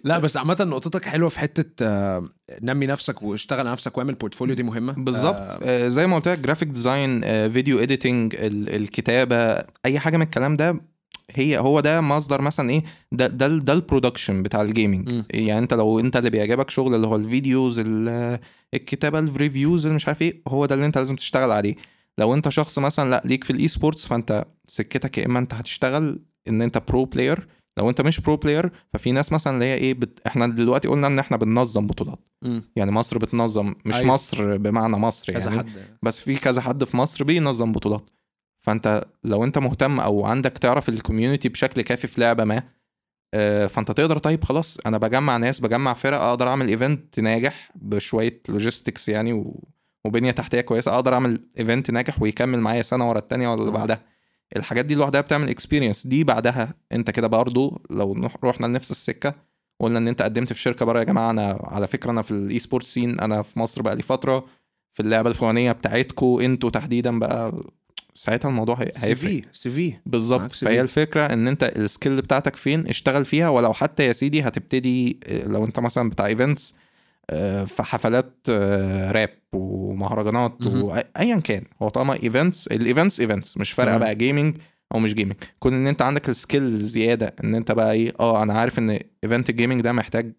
لا بس عامة نقطتك حلوة في حتة آه، نمي نفسك واشتغل على نفسك واعمل portfolio دي مهمة. بالظبط. آه، آه زي ما قلت لك graphic design video editing الكتابة أي حاجة من الكلام ده هي هو ده مصدر مثلا إيه ده ده ده ال production بتاع ال gaming. يعني أنت لو أنت اللي بيعجبك شغل اللي هو ال videos ال- الكتابة ال reviews اللي مش عارف إيه هو ده اللي أنت لازم تشتغل عليه. لو أنت شخص مثلا لأ ليك في ال esports فأنت سكتك يا إما أنت هتشتغل إن أنت pro player لو انت مش pro player ففي ناس مثلا اللي هي إيه بت... إحنا دلوقتي قلنا إن إحنا بننظم بطولات مم. يعني مصر بتنظم مش أيوة. مصر بمعنى مصر كذا يعني حد بس في كذا حد في مصر بينظم بطولات فأنت لو أنت مهتم أو عندك تعرف ال community بشكل كافي في لعبة ما آه، فأنت تقدر طيب خلاص أنا بجمع ناس بجمع فرق أقدر أعمل event ناجح بشوية logistics يعني و... وبنية تحتية كويسة أقدر أعمل event ناجح ويكمل معايا سنة ورا التانية ولا اللي. بعدها الحاجات دي لوحدها بتعمل experience دي بعدها انت كده برضو لو رحنا لنفس السكة قلنا إن انت قدمت في شركة بره يا جماعة أنا على فكرة أنا في ال esport scene أنا في مصر بقى لي فترة في اللعبة الفلانية بتاعتكو أنتوا تحديدا بقى ساعتها الموضوع هي- سي هيفرق في CV بالظبط. فهي الفكرة إن انت ال skill بتاعتك فين اشتغل فيها ولو حتى يا سيدي هتبتدي لو انت مثلا بتاع events في حفلات آه، راب ومهرجانات. وايا كان. هو طالما events ال events events مش فارقة. بقى gaming أو مش gaming كون إن أنت عندك ال skill زيادة إن أنت بقى إيه آه أنا عارف إن event ال gaming ده محتاج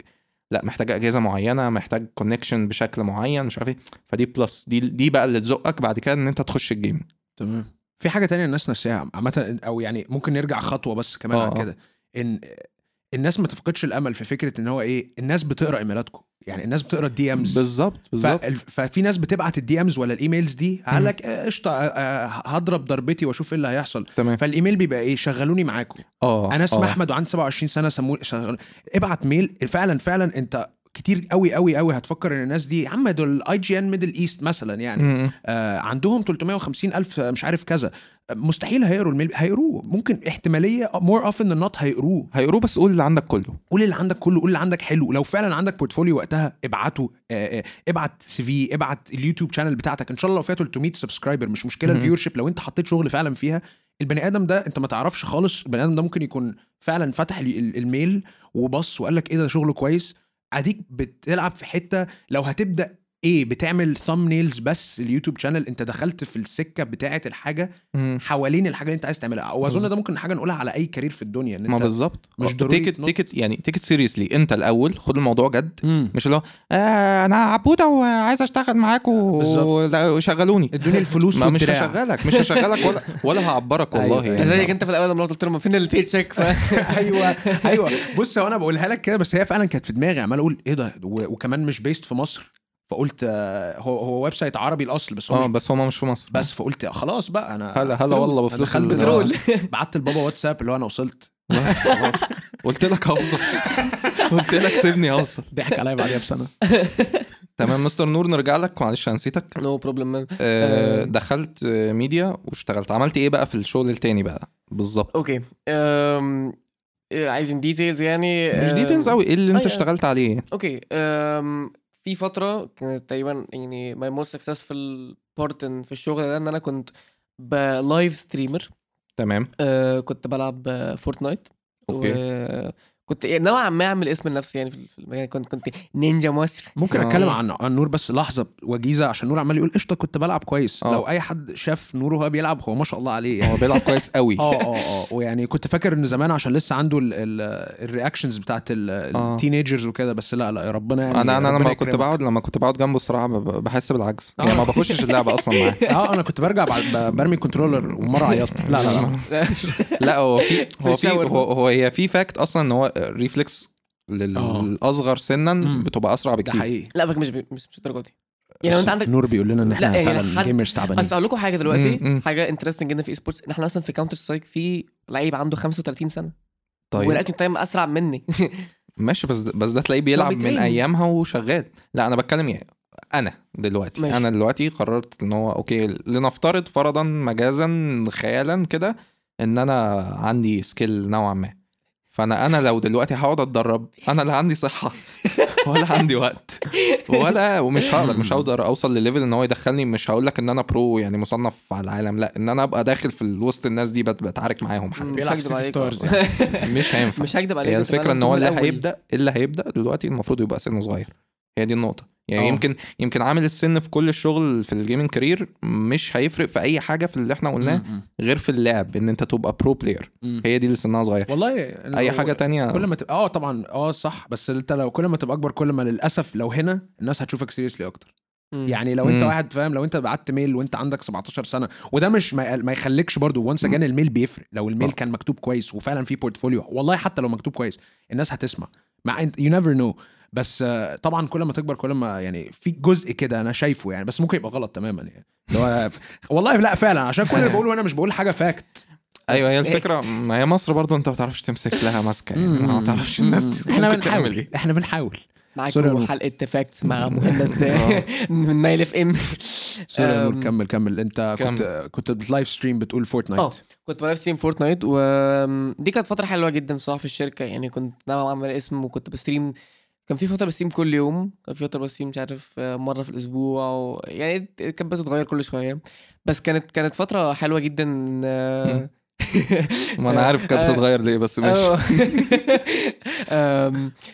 لأ محتاج أجهزة معينة محتاج connection بشكل معين مش عارف إيه. فدي plus دي دي بقى اللي تزقك بعد كده إن أنت تخش ال game تمام. في حاجة تانية الناس ناسيها. عامة أو يعني ممكن نرجع خطوة بس كمان آه، عن آه. كده. إن الناس ما تفقدش الأمل في فكرة إن هو إيه الناس بتقرأ إيميلاتكم. يعني الناس بتقرأ ال DMs بالظبط بالظبط. ففي ناس بتبعت ال DMs ولا ال emails دي قال لك آه، قشطة آه، آه، هضرب ضربتي وأشوف إيه اللي هيحصل. تمام. فالإيميل بيبقى إيه شغلوني معاكم. آه أنا اسمي. أحمد وعندي 27 سنة سموني شغل ابعت mail. فعلا فعلا أنت كتير قوي قوي قوي هتفكر إن الناس دي يا عم دول IGN Middle East مثلا يعني. م-. آه عندهم 350 ألف مش عارف كذا. آه، مستحيل هيقروا ال mail هيقروه. ممكن احتمالية more often than not هيقروه. هيقروه بس قول اللي عندك كله. قول اللي عندك كله قول اللي عندك حلو. لو فعلا عندك portfolio وقتها ابعته آه، آه، ابعت CV ابعت ال YouTube channel بتاعتك. إن شاء الله لو فيها 300 subscriber مش مشكلة. ال viewership لو أنت حطيت شغل فعلا فيها البني آدم ده أنت ما تعرفش خالص. البني آدم ده ممكن يكون فعلا فتح ال- ال- ال mail وبص وقال لك إيه ده شغله كويس. أديك بتلعب في حتة لو هتبدأ إيه بتعمل thumbnails بس ال YouTube channel أنت دخلت في السكة بتاعه الحاجة. حوالين الحاجة اللي أنت عايز تعملها واظن. ده ممكن حاجة نقولها على أي career في الدنيا إن ما أنت بالظبط مش ضروري take it. take it يعني take it seriously أنت الأول خد الموضوع جد مم. مش اللي هو آه أنا عبودة وعايز أشتغل معاكم. ولا- وشغلوني ادوني الفلوس ما مش هشغلك مش هشغلك ولا ولا هعبرك والله أيوة. يعني كذلك أنت في الأول لما قلت لهم فين البي تشيك ف... أيوه أيوه بص هو أنا بقولها لك كده بس هي فعلا كانت في دماغي عمال أقول إيه ده وكمان مش بيست في مصر فقلت آه، هو هو ويب سايت عربي الأصل بس هو آه مش بس هما مش في مصر. بس فقلت خلاص بقى أنا هلا هلا. والله بفلوس دخلت بترول. بعت لبابا واتساب اللي هو أنا وصلت. قلت لك أوصل. قلت لك سيبني أوصل. ضحك عليا بعديها بسنة. تمام مستر نور نرجع لك. معلش أنا نسيتك. نو بروبلم آه، آه. دخلت آه، ميديا واشتغلت. عملت إيه بقى في الشغل التاني بقى؟ بالظبط. أوكي. آه، عايزين details يعني؟ مش details قوي إيه اللي أنت. اشتغلت عليه؟ okay. في فترة كانت تقريبا يعني my most successful part في الشغل ده إن أنا كنت ب live streamer تمام. أه كنت بلعب آه، Fortnite okay كنت يعني نوعا ما أعمل اسم لنفسي يعني في في المجال كنت كنت نينجا مصر. ممكن آه. اتكلم عن عن نور بس لحظة وجيزة عشان نور عمال يقول قشطة كنت بلعب كويس. آه. لو أي حد شاف نور وهو بيلعب هو ما شاء الله عليه. يعني هو بيلعب كويس قوي. آه آه آه. ويعني كنت فاكر إن زمان عشان لسه عنده ال reactions بتاعت آه. ال teenagers وكده بس لا لا يا ربنا يعني أنا أنا لما كنت. بقعد لما كنت بقعد جنبه الصراحة بحس بالعجز. آه. يعني ما بخشش اللعبة أصلا معاه. آه أنا كنت برجع برمي controller ومرة عيطت. لا لا لا. لا هو في هو في هو هي في fact أصلا إن هو reflex آه. للأصغر سنا مم. بتبقى أسرع ده بكتير. حقيقي. لا فاكر مش بي- مش مش الدرجة دي. يعني لو انت عندك نور بيقول لنا إن إحنا لا، يعني فعلا حد- gamers تعبانين. بس أقول لكم حاجة دلوقتي. مم، مم. حاجة interesting جدا في esports إن إحنا أصلا في Counter-Strike في لعيب عنده 35 سنة. طيب. ولكن تايم أسرع مني. ماشي بس بس ده تلاقيه بيلعب من. أيامها وشغال. لا أنا بتكلم يعني أنا دلوقتي. ماشي. أنا دلوقتي قررت إن هو أوكي لنفترض فرضا مجازا خيالا كده إن أنا عندي سكيل نوعا ما. فأنا أنا لو دلوقتي هقعد أتدرب أنا لا عندي صحة ولا عندي وقت ولا ومش هقدر مش هقدر أوصل لليفل إن هو يدخلني مش هقول لك إن أنا برو يعني مصنف على العالم لا إن أنا أبقى داخل في وسط الناس دي بت- بتعارك معاهم حتى. مش بيلعب هكدب City عليك Stars والله. مش هينفع. مش هكدب عليك هي الفكرة إن هو اللي. هيبدأ اللي هيبدأ دلوقتي المفروض يبقى سنه صغير. هي دي النقطة يعني آه. يمكن يمكن عامل السن في كل الشغل في ال gaming career مش هيفرق في أي حاجة في اللي إحنا قلناه. غير في اللعب إن أنت تبقى pro player. هي دي اللي سنها صغير والله أي حاجة تانية كل ما تبقى آه طبعا آه صح بس أنت لو كل ما تبقى أكبر كل ما للأسف لو هنا الناس هتشوفك seriously أكتر مم. يعني لو أنت مم. واحد فاهم لو أنت بعت mail وأنت عندك 17 سنة وده مش ما, ما يخليكش برضو once again ال mail بيفرق لو ال mail آه. كان مكتوب كويس وفعلا في portfolio والله حتى لو مكتوب كويس الناس هتسمع مع انت you never know بس آه، طبعا كل ما تكبر كل ما يعني في جزء كده أنا شايفه يعني بس ممكن يبقى غلط تماما يعني. اللي هو والله لا فعلا عشان كل اللي بقوله أنا مش بقول حاجة fact أيوه هي الفكرة. ما هي مصر برضو أنت ما بتعرفش تمسك لها ماسكة يعني. ما تعرفش الناس دي إحنا بنحاول إحنا بنحاول. معاكم. حلقة facts مع مهند آه. من Nile FM sorry يا نور كمل كمل. أنت كنت كنت ب live stream بتقول أه Fortnite كنت ب live stream Fortnite ودي كانت فترة حلوة جدا بصراحه في الشركة يعني. كنت ناوي اعمل اسم وكنت ب stream كان في فترة ب stream كل يوم كان في فترة ب stream مش عارف آه، مرة في الأسبوع و... يعني كانت بتتغير كل شوية. بس كانت كانت فترة حلوة جدا آه، ما أنا عارف كانت آه، بتتغير ليه بس ماشي.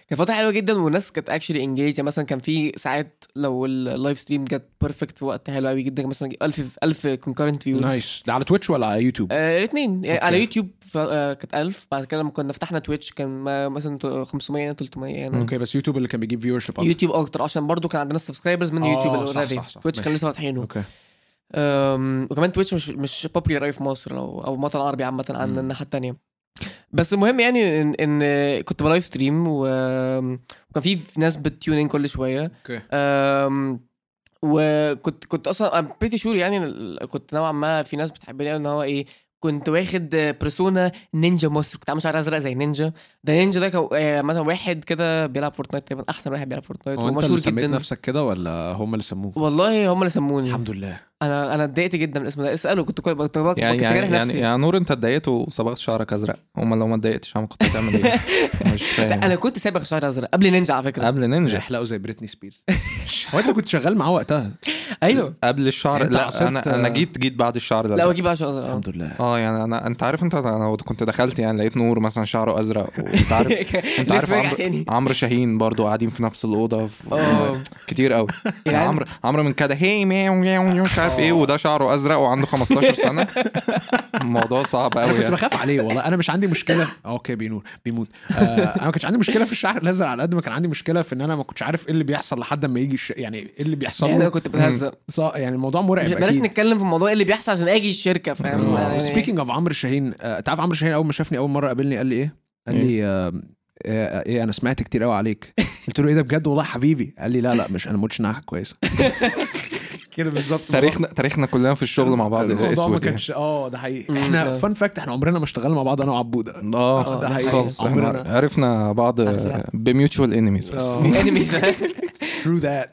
كانت فتره حلوة جدا والناس كانت actually engaged يعني مثلا كان في ساعات لو ال live stream جت perfect في وقت حلو قوي جدا. مثلا 1000 1000 concurrent views nice. ده على Twitch ولا على يوتيوب؟ الاثنين يعني. على يوتيوب آه، كانت 1000 بعد كده لما كنا فتحنا Twitch كان مثلا 500 300 يعني. okay بس يوتيوب اللي كان بيجيب viewership YouTube أكتر عشان برضو كان عندنا subscribers من آه، YouTube already. Twitch كان. لسه فاتحينه. okay. وكمان Twitch مش مش popular قوي في مصر أو أو الوطن العربي عامة عن. الناحية التانية. بس المهم يعني ان, إن كنت ب live stream و... وكان في ناس بت tune in كل شوية. okay. وكنت كنت أصلا I'm pretty sure يعني كنت نوعا ما في ناس بتحبني قوي إن هو إيه كنت واخد persona نينجا مصر. كنت عامل شعر أزرق زي نينجا ده نينجا ده كان آه، مثلا واحد كده بيلعب Fortnite تقريبا أحسن واحد بيلعب Fortnite هو أنت ومشهور اللي سميت جدا. نفسك كده ولا هم اللي سموه؟ والله هم اللي سموني. الحمد لله. أنا أنا اتضايقت جدا من الاسم ده. اسأله كنت كنت كنت كنت يعني يعني يعني, نفسي. يعني نور أنت اتضايقت وصبغت شعرك أزرق. امال لو ما اتضايقتش عم كنت هتعمل إيه؟ مش لا فاهم أنا كنت صابغ شعر أزرق قبل نينجا على فكرة. قبل نينجا. يحلقوا زي بريتني سبيرز. هو أنت كنت شغال معاه وقتها؟ أيوه. قبل الشعر لا أنا أنا جيت جيت بعد الشعر ده. لا واجيب بقى شعر ازرق الحمد لله. آه يعني أنا أنت عارف أنت أنا كنت دخلت يعني لقيت نور مثلا شعره أزرق. وأنت عارف أنت عارف عمرو عمرو شاهين برضو قاعدين في نفس الأوضة. آه. كتير قوي. يعني- عمرو عمرو من كده. هي مش عارف إيه وده شعره أزرق وعنده 15 سنة. الموضوع صعب أنا قوي كنت يعني. بخاف عليه والله. أنا مش عندي مشكلة. آه، okay بينور بيموت. آه أنا ما كانش عندي مشكلة في الشعر الأزرق على قد ما كان عندي مشكلة في إن أنا ما كنتش عارف إيه اللي بيحصل لحد ما يجي الش... يعني إيه اللي بيحصل يعني أنا كنت بتهزق يعني الموضوع مرعب مش- بلاش نتكلم في الموضوع اللي بيحصل عشان أجي الشركة فاهم؟ يعني- speaking of عمرو شاهين آه، أنت عارف عمرو شاهين أول ما شافني أول مرة قابلني قال لي إيه؟ قال لي آه، آه، إيه أنا سمعت كتير قوي عليك. قلت له إيه ده بجد والله حبيبي؟ قال لي لا لا مش أنا ما قلتش إنها كويسة. كده بالظبط. تاريخنا تاريخنا كلنا في الشغل مع بعض الموضوع ما اسود يعني. كانش آه ده حقيقي. إحنا. fun fact إحنا عمرنا ما اشتغلنا مع بعض أنا وعبودة. آه ده حقيقي. خالص إحنا عرفنا بعض. ب mutual enemies بس. آه. enemies true that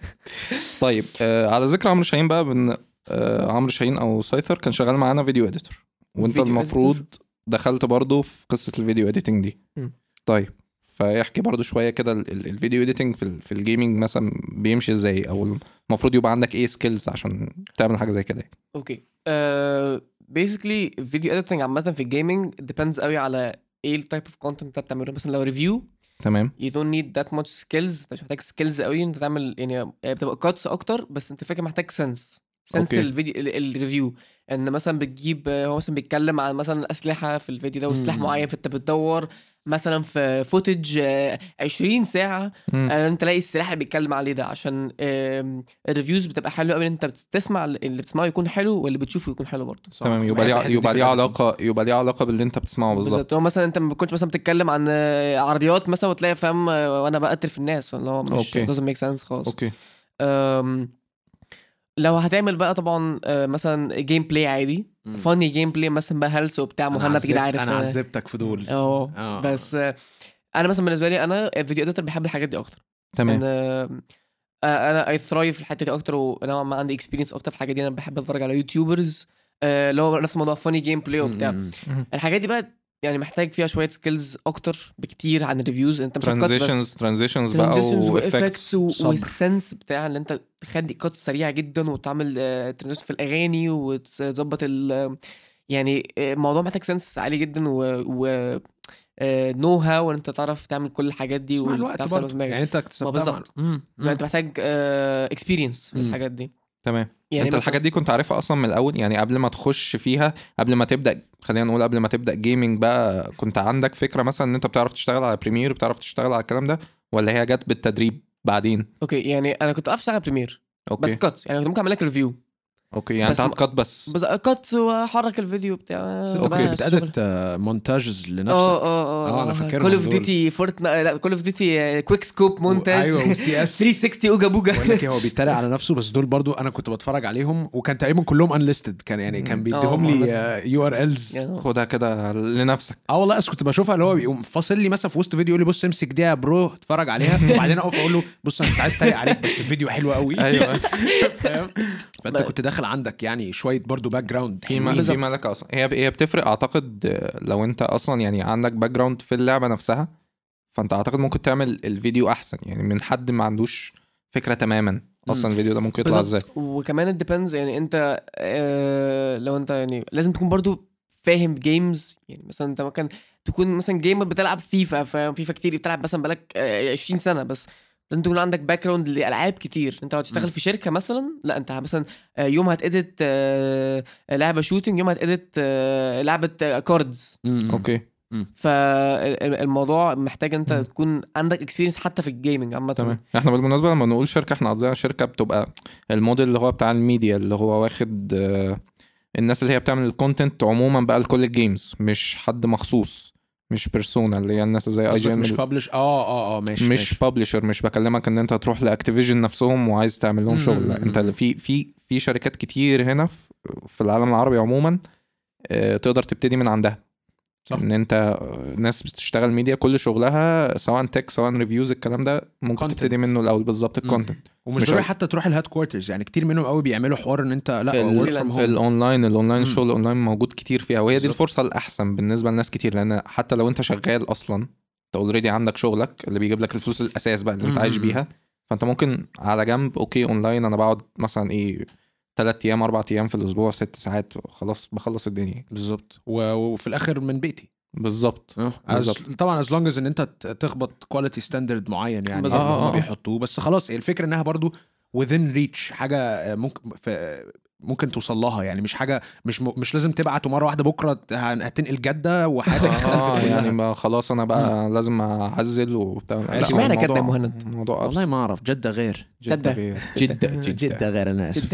طيب آه على ذكر عمرو شاهين بقى been آه عمرو شاهين also either كان شغال معانا video editor وأنت المفروض دخلت برضو في قصة ال video editing دي. طيب فاحكي برضو شوية كده ال- ال- الفيديو اديتنج في, ال- في ال gaming مثلا بيمشي إزاي؟ أو المفروض يبقى عندك إيه skills عشان تعمل حاجة زي كده okay basically video editing عامة في ال gaming depends قوي على إيه ال type of content انت بتعمله. مثلا لو review تمام. you don't need that much skills. انت مش محتاج skills قوي انت تعمل يعني بتبقى cuts أكتر بس انت فاكر محتاج sense sense okay. الفيديو ال- ال review إن مثلا بتجيب هو مثلا بيتكلم عن مثلا أسلحة في الفيديو ده وسلاح. معين فأنت بتدور مثلا في footage 20 ساعة مم. آه، انت تلاقي السلاح اللي بيتكلم عليه ده عشان ال reviews بتبقى حلوة قوي ان انت بتسمع اللي بتسمعه يكون حلو واللي بتشوفه يكون حلو برضه. تمام يبقى ليه يبقى ليه علاقة يبقى ليه علاقة باللي انت بتسمعه بالظبط. بالظبط. هو مثلا انت ما بتكونش مثلا بتتكلم عن آه، عربيات مثلا وتلاقي فاهم آه، وأنا بقتل في الناس اللي هو مش doesn't make sense خالص. okay. أم، لو هتعمل بقى طبعا آه، مثلا gameplay عادي. funny gameplay مثلا بقى هلس وبتاع مهند كده عارف. أنا عذبتك في دول. آه. آه. بس آه، أنا مثلا بالنسبة لي أنا video editor بحب الحاجات دي أكتر. تمام. إن أنا I thrive في الحتة دي أكتر ونوعا ما عندي experience أكتر في الحاجات دي أنا بحب أتفرج على YouTubers اللي هو نفس موضوع funny gameplay وبتاع. الحاجات دي بقى يعني محتاج فيها شوية skills أكتر بكتير عن ال reviews أنت مش transitions transitions بقى و effects. وال sense بتاع اللي أنت تخلي cut سريعة جدا وتعمل transition في الأغاني وتظبط ال يعني آه، الموضوع محتاج sense عالي جدا و, و know how ان أنت تعرف تعمل كل الحاجات دي مع الوقت وتعرف تعمل برضه دماغك. يعني أنت اكتسبتها بالظبط. لا، أنت محتاج experience في مم. الحاجات دي تمام يعني أنت مثلاً- الحاجات دي كنت عارفها أصلا من الأول يعني قبل ما تخش فيها قبل ما تبدأ خلينا نقول قبل ما تبدأ gaming بقى كنت عندك فكرة مثلا إن أنت بتعرف تشتغل على Premiere بتعرف تشتغل على الكلام ده ولا هي جت بالتدريب بعدين؟ okay يعني أنا كنت أعرف أشتغل Premiere okay بس cut يعني كنت ممكن أعمل لك review okay يعني انت هت cut بس. بس cut واحرك الفيديو بتاع بقى بت edit شغل. آه، montages لنفسك. آه آه آه، أنا فاكرهم Call of. Duty فورتنا لا Call of Duty quick scope montage أيوه و CS 360 اوجا بوجا بقول لك هو بيتريق على نفسه بس دول برضو أنا كنت بتفرج عليهم وكان تقريبا كلهم unlisted كان يعني كان. بيديهم لي URLs خدها كده لنفسك. آه والله بس كنت بشوفها اللي هو بيقوم فاصل لي مثلا في وسط فيديو يقول لي بص امسك دي يا bro اتفرج عليها. وبعدين أقف أقول له بص أنا كنت عايز أتريق عليك بس الفيديو حلو قوي أيوه. فاهم؟ فانت كنت داخل عندك يعني شوية برضو background في ما في ملكة أصلا. هي هي بتفرق أعتقد آه، لو أنت أصلا يعني عندك background في اللعبة نفسها فأنت أعتقد ممكن تعمل الفيديو أحسن. يعني من حد ما عندوش فكرة تماما أصلا الفيديو ده ممكن يطلع إزاي. وكمان ال depends يعني أنت آه لو أنت يعني لازم تكون برضو فاهم games يعني مثلا أنت ممكن تكون مثلا gamer بتلعب فيفا فيفا كتير بتلعب مثلا بقالك آه 20 سنة بس. لازم تكون عندك background لألعاب كتير. انت لو تشتغل في شركة مثلا لا انت مثلا آه، يوم هت edit آه، لعبة shooting يوم هت edit آه، لعبة cards okay. فالموضوع محتاج انت مم. تكون عندك experience حتى في ال gaming عامة. تمام. إحنا بالمناسبة لما نقول شركة إحنا قصدنا شركة بتبقى الموديل اللي هو بتاع الميديا اللي هو واخد آه، الناس اللي هي بتعمل ال content عموما بقى لكل ال games مش حد مخصوص. مش persona اللي هي الناس زي EG مش publish آه آه آه ماشي مش ماشي. publisher مش بكلمك إن أنت تروح ل Activision نفسهم وعايز تعمل لهم شغل لا أنت. في في في شركات كتير هنا في- في العالم العربي عموما آه، تقدر تبتدي من عندها صح. إن أنت ناس بتشتغل ميديا كل شغلها سواء tech سواء reviews الكلام ده ممكن Content. تبتدي منه الأول بالظبط. ال content ومش مش ضروري. حتى تروح ال headquarters يعني كتير منهم قوي بيعملوا حوار إن أنت لأ work from home ال online الاونلاين. الشغل الاونلاين موجود كتير فيها وهي دي. الفرصة الأحسن بالنسبة لناس كتير لأن حتى لو أنت شغال أصلا أنت already عندك شغلك اللي بيجيب لك الفلوس الأساس بقى اللي أنت عايش. بيها فأنت ممكن على جنب okay online أنا بقعد مثلا إيه ثلاث أيام أربع أيام في الأسبوع ست ساعات خلاص بخلص الدنيا بالظبط وفي الآخر من بيتي بالظبط. As- طبعا as long as إن أنت تخبط quality standard معين يعني بالظبط. هم آه، آه. بيحطوه بس خلاص الفكرة إنها برضو within reach حاجة آه، ممكن في ممكن توصل لها يعني مش حاجة مش م... مش لازم تبعت ومرة واحدة بكرة هتنقل جدة وحياتك آه اختلفت كلها. يعني ما خلاص أنا بقى لازم أعزل وبتاع اشمعنى الموضوع- مهند؟ الموضوع والله. ما أعرف جدة غير جدة. غير. جدة جدة. جدة غير أنا اسف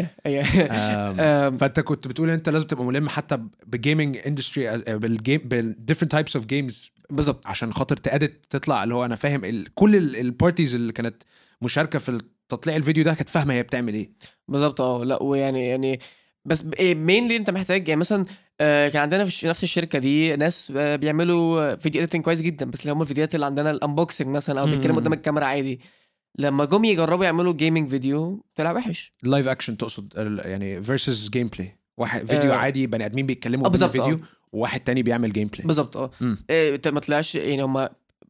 آم، فأنت كنت بتقول أنت لازم تبقى ملم حتى بـ gaming industry بالـ game بالـ different types of games بالظبط عشان خاطر تأدت تطلع اللي هو أنا فاهم ال... كل ال parties اللي كانت مشاركة في تطليع الفيديو ده كانت فاهمة هي بتعمل إيه. بالظبط آه لا ويعني يعني بس mainly أنت محتاج يعني مثلا آه، كان عندنا في نفس الشركة دي ناس آه، بيعملوا video editing كويس جدا بس اللي هم الفيديوهات اللي عندنا ال unboxing مثلا أو بيتكلموا. قدام الكاميرا عادي. لما جم يجربوا يعملوا gaming video طلع وحش. live action تقصد ال- يعني versus gameplay واحد فيديو آه. عادي بني آدمين بيتكلموا آه، بالظبط، وواحد تاني بيعمل gameplay بالظبط آه. إيه، ما طلعش يعني هم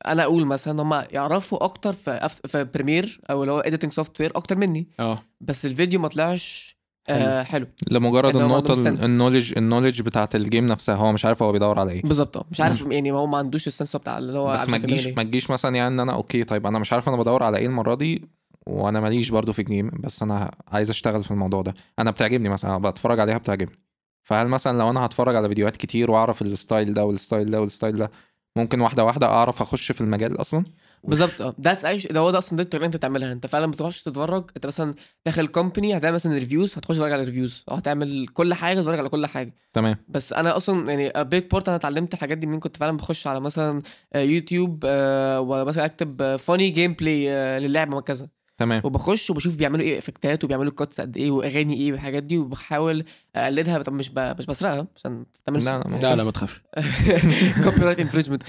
أنا أقول مثلا هم يعرفوا أكتر في أف- في Premiere أو اللي هو editing software أكتر مني. آه. بس الفيديو ما طلعش آه حلو. لمجرد sense. ال knowledge ال knowledge بتاعت ال game نفسها هو مش عارف هو بيدور على إيه. بالظبط. مش عارف يعني هو ما عندوش ال sense بتاع اللي هو بس ما تجيش. ما تجيش مثلا يعني إن أنا okay طيب أنا مش عارف أنا بدور على إيه المرة دي وأنا ماليش برضو في ال game بس أنا عايز أشتغل في الموضوع ده. أنا بتعجبني مثلا بتفرج عليها بتعجبني. فهل مثلا لو أنا هتفرج على فيديوهات كتير وأعرف ال style ده وال style ده وال style ده ممكن واحدة واحدة أعرف أخش في المجال أصلا؟ بالظبط. آه. that's ده هو ده أصلا ده الطريقة اللي أنت تعملها. أنت فعلا بتخش تتفرج أنت مثلا داخل company هتعمل مثلا reviews هتخش تتفرج على ال reviews أو هتعمل كل حاجة تتفرج على كل حاجة. تمام. بس أنا أصلا يعني big part أنا اتعلمت الحاجات دي منين كنت فعلا بخش على مثلا آه، يوتيوب آه، ومثلا أكتب funny gameplay للعبة كذا تمام. وبخش وبشوف بيعملوا إيه effectات وبيعملوا cuts قد إيه وأغاني إيه والحاجات دي وبحاول أقلدها طب مش ب... مش بسرقها عشان تعمل لا، لا، لا لا ما تخافش. copyright infringement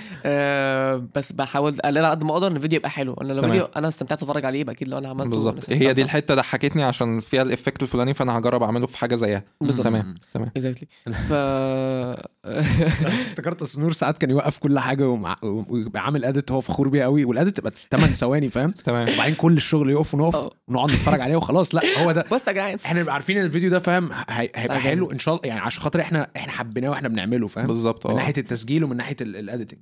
بس بحاول اقلدها على قد ما أقدر إن الفيديو يبقى حلو. أنا لو. فيديو أنا استمتعت أتفرج عليه يبقى أكيد لو أنا عملته بالظبط. هي دي. الحتة ضحكتني عشان فيها ال effect الفلاني فأنا هجرب أعمله في حاجة زيها. بالظبط. تمام تمام. exactly ف افتكرت اصل نور ساعات كان يوقف كل حاجة ويبقى عامل edit هو فخور بيها قوي وال edit تبقى 8 ثواني فاهم؟ تمام. وبعدين كل الشغل يقف ونقف آه. ونقعد نتفرج عليه وخلاص. لا هو ده. بص يا جدعان. إحنا نبقى عارفين إن الفيديو ده فاهم هي- هيبقى حلو. إن شاء الله يعني عشان خاطر إحنا إحنا حبيناه وإحنا بنعمله فاهم؟ بالظبط من آه. ناحية التسجيل ومن ناحية ال editing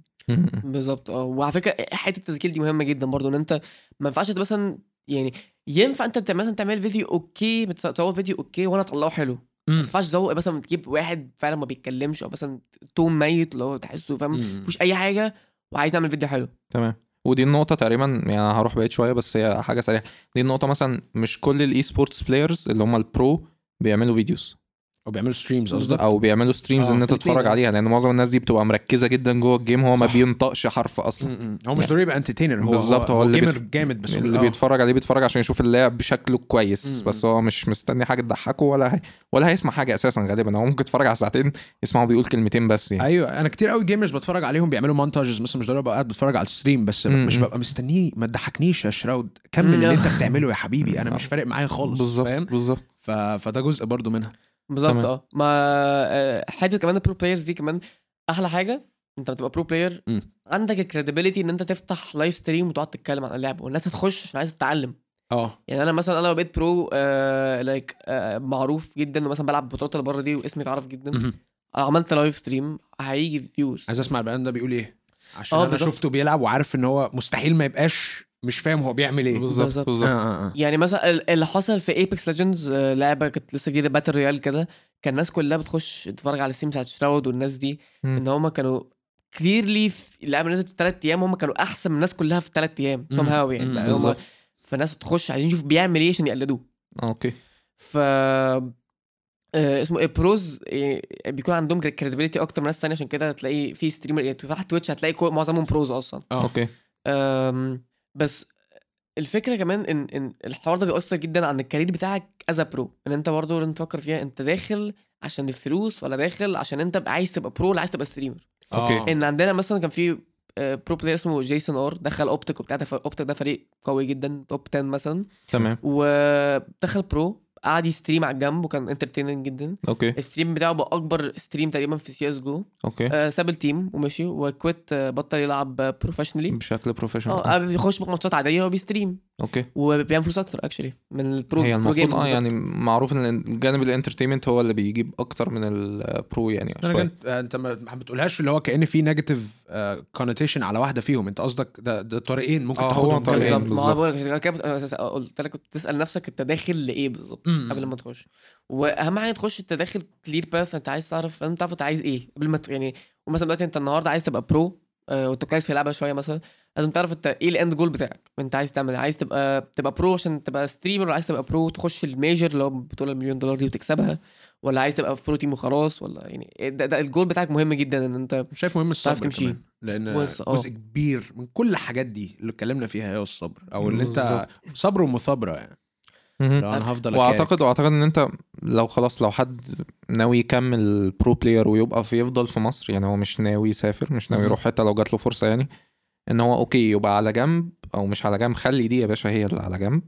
بالظبط آه. وعلى فكرة حتة التسجيل دي مهمة جدا برضو إن أنت ما ينفعش أنت مثلا يعني ينفع أنت مثلا تعمل فيديو okay بتصور فيديو okay وأنا أطلعه حلو. ما ينفعش تزوق مثلا تجيب واحد فعلا ما بيتكلمش أو مثلا tone ميت اللي هو تحسه فاهم؟ مفيش أي حاجة وعايز نعمل فيديو حلو. تمام. ودي النقطة تقريبا يعني هروح بعيد شوية بس هي حاجة سريعة. دي النقطة مثلا مش كل ال esports players اللي هم ال pro بيعملوا videos أو بيعملوا streams. قصدك أو بيعملوا streams آه، إن أنت تتفرج. عليها لأن معظم الناس دي بتبقى مركزة جدا جوه ال game هو ما صح. بينطقش حرف أصلا م- م. هو مش ضروري يبقى entertainer هو بالظبط، هو اللي gamer جامد بس اللي آه. بيتفرج عليه بيتفرج عشان يشوف اللعب بشكله كويس م- بس. هو مش مستني حاجة تضحكه ولا هي ولا هيسمع حاجة أساسا غالبا هو ممكن يتفرج على ساعتين يسمعه بيقول كلمتين بس يعني أيوه أنا كتير قوي gamers بتفرج عليهم بيعملوا montages مثلا مش ضروري أبقى قاعد بتفرج على ال stream بس مش. ببقى مستنيه ما تضحكنيش يا Shroud كمل. اللي أنت بتعمله يا حبيبي أنا مش فارق معايا خالص بالظبط بالظبط. فده جزء برضو منها بالظبط. آه ما آه، حتة كمان ال pro players دي كمان أحلى حاجة أنت بتبقى pro player مم. عندك ال credibility إن أنت تفتح live stream وتقعد تتكلم عن اللعبه والناس هتخش عشان عايز تتعلم آه يعني أنا مثلا أنا لو بقيت pro آه like آه معروف جدا ومثلا بلعب بطولات اللي بره دي واسمي اتعرف جدا مهم. عملت live stream هيجي views عايز أسمع البني آدم ده بيقول إيه عشان آه أنا. شفته بيلعب وعارف إن هو مستحيل ما يبقاش مش فاهم هو بيعمل إيه بالظبط بالظبط. آه بالظبط آه آه. يعني مثلا ال- اللي حصل في Apex Legends لعبة كانت لسه جديدة battle royale كده كان الناس كلها بتخش تتفرج على ال stream بتاعت Shroud والناس دي مم. إن هم كانوا clearly في اللعبة نزلت في ثلاث أيام هم كانوا أحسن من الناس كلها في ثلاث أيام somehow يعني. بقى هم بالظبط. فالناس تخش عايزين يشوف بيعمل إيه عشان يقلدوه okay ف آه، اسمه إيه pros آه، بيكون عندهم credibility أكتر من ناس تانية عشان كده هتلاقي في streamer يعني تفتح Twitch هتلاقي معظمهم pros أصلا آه okay بس الفكرة كمان إن إن الحوار ده بيأثر جدا عن ال career بتاعك as pro إن أنت برضه لازم تفكر فيها أنت داخل عشان الفلوس ولا داخل عشان أنت عايز تبقى pro ولا عايز تبقى streamer okay. آه. إن عندنا مثلا كان في pro player اسمه JasonR دخل OpTic وبتاع ده OpTic ده فريق قوي جدا top 10 مثلا تمام ودخل pro قعد ي stream على الجنب وكان entertaining جدا. okay. ال stream بتاعه بقى أكبر stream تقريبا في سي اس جو okay. ساب ال team ومشي و quit آه، بطل يلعب professionally بشكل professional آه بيخش ماتشات عادية وبي stream okay وبيعمل فلوس أكتر actually من ال pro هي المفروض آه. يعني معروف إن الجانب ال entertainment هو اللي بيجيب أكتر من ال pro يعني أنا شوية. كنت أنت ما بتقولهاش اللي هو كأن في negative connotation على واحدة فيهم أنت قصدك ده ده طريقين ممكن آه، تاخدهم طريقين. بالظبط ما. بقول لك عشان كده بت- آه، قلت لك كنت تسأل نفسك أنت داخل لإيه بالظبط. قبل ما تخش وأهم حاجة تخش أنت داخل clear path أنت عايز تعرف أنت تعرف أنت عايز إيه قبل ما يعني ومثلا دلوقتي أنت النهارده عايز تبقى pro آه، وأنت كويس في اللعبه شوية مثلا لازم تعرف انت إيه ال end goal بتاعك انت عايز تعمل إيه؟ عايز تبقى تبقى pro عشان تبقى streamer ولا عايز تبقى pro تخش ال major اللي هو بطولة المليون دولار دي وتكسبها ولا عايز تبقى في pro team وخلاص ولا يعني ده, ده الجول بتاعك مهم جدا إن انت شايف مهم الصبر تمشي. كمان لأن بص، آه. جزء كبير من كل الحاجات دي اللي اتكلمنا فيها هي الصبر أو اللي انت. صبر ومثابرة يعني أنا هفضل أكارك. واعتقد وأعتقد إن انت لو خلاص لو حد ناوي يكمل pro player ويبقى في يفضل في مصر يعني هو مش ناوي يسافر مش ناوي. يروح حتة لو جات له فرصة يعني إن هو okay يبقى على جنب أو مش على جنب خلي دي يا باشا هي اللي على جنب.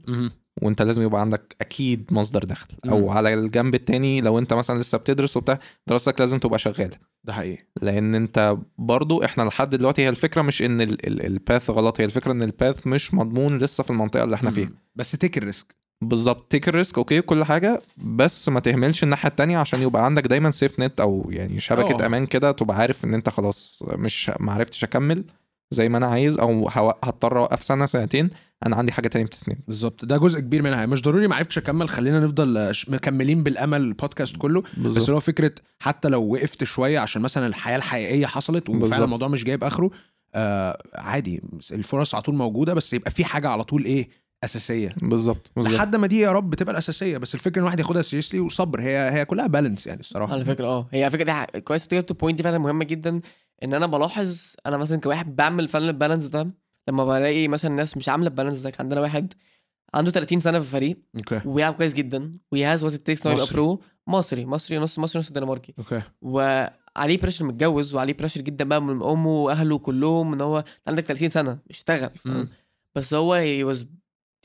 وأنت لازم يبقى عندك أكيد مصدر دخل أو. على الجنب التاني لو أنت مثلا لسه بتدرس وبتاع دراستك لازم تبقى شغالة ده حقيقي لأن أنت برضو إحنا لحد دلوقتي هي الفكرة مش إن ال- ال- ال path غلط هي الفكرة إن ال path مش مضمون لسه في المنطقة اللي إحنا فيها. بس take ال risk بالظبط take ال risk okay كل حاجة بس ما تهملش الناحية التانية عشان يبقى عندك دايما safety net أو يعني شبكة أه. أمان كده تبقى عارف إن أنت خلاص مش ما عرفتش أكمل زي ما أنا عايز أو هضطر أوقف سنة سنتين أنا عندي حاجة تانية بتسند. بالظبط. ده جزء كبير منها. مش ضروري ما عرفتش أكمل. خلينا نفضل مكملين بالأمل البودكاست كله. بس بالظبط اللي هو فكرة حتى لو وقفت شوية عشان مثلا الحياة الحقيقية حصلت بالظبط. وفعلا الموضوع مش جايب آخره آه عادي. الفرص على طول موجودة بس يبقى في حاجة على طول إيه؟ أساسية. بالظبط بالظبط. لحد ما دي يا رب تبقى الأساسية. بس الفكرة إن الواحد ياخدها seriously وصبر. هي هي كلها balance يعني الصراحة. على فكرة آه. هي فكرة دي كويس تجيب point دي فعلا مهمة جدا. إن أنا بلاحظ أنا مثلا كواحد بعمل فعلا ال balance ده لما بلاقي مثلا الناس مش عاملة ال balance ده عندنا واحد عنده 30 سنة في الفريق okay وبيلعب كويس جدا وهي has what it takes انه يبقى مصري. pro مصري مصري نص مصري نص دنماركي okay وعليه pressure متجوز وعليه pressure جدا بقى من أمه وأهله كلهم إن هو عندك 30 سنة اشتغل. فاهم بس هو هي was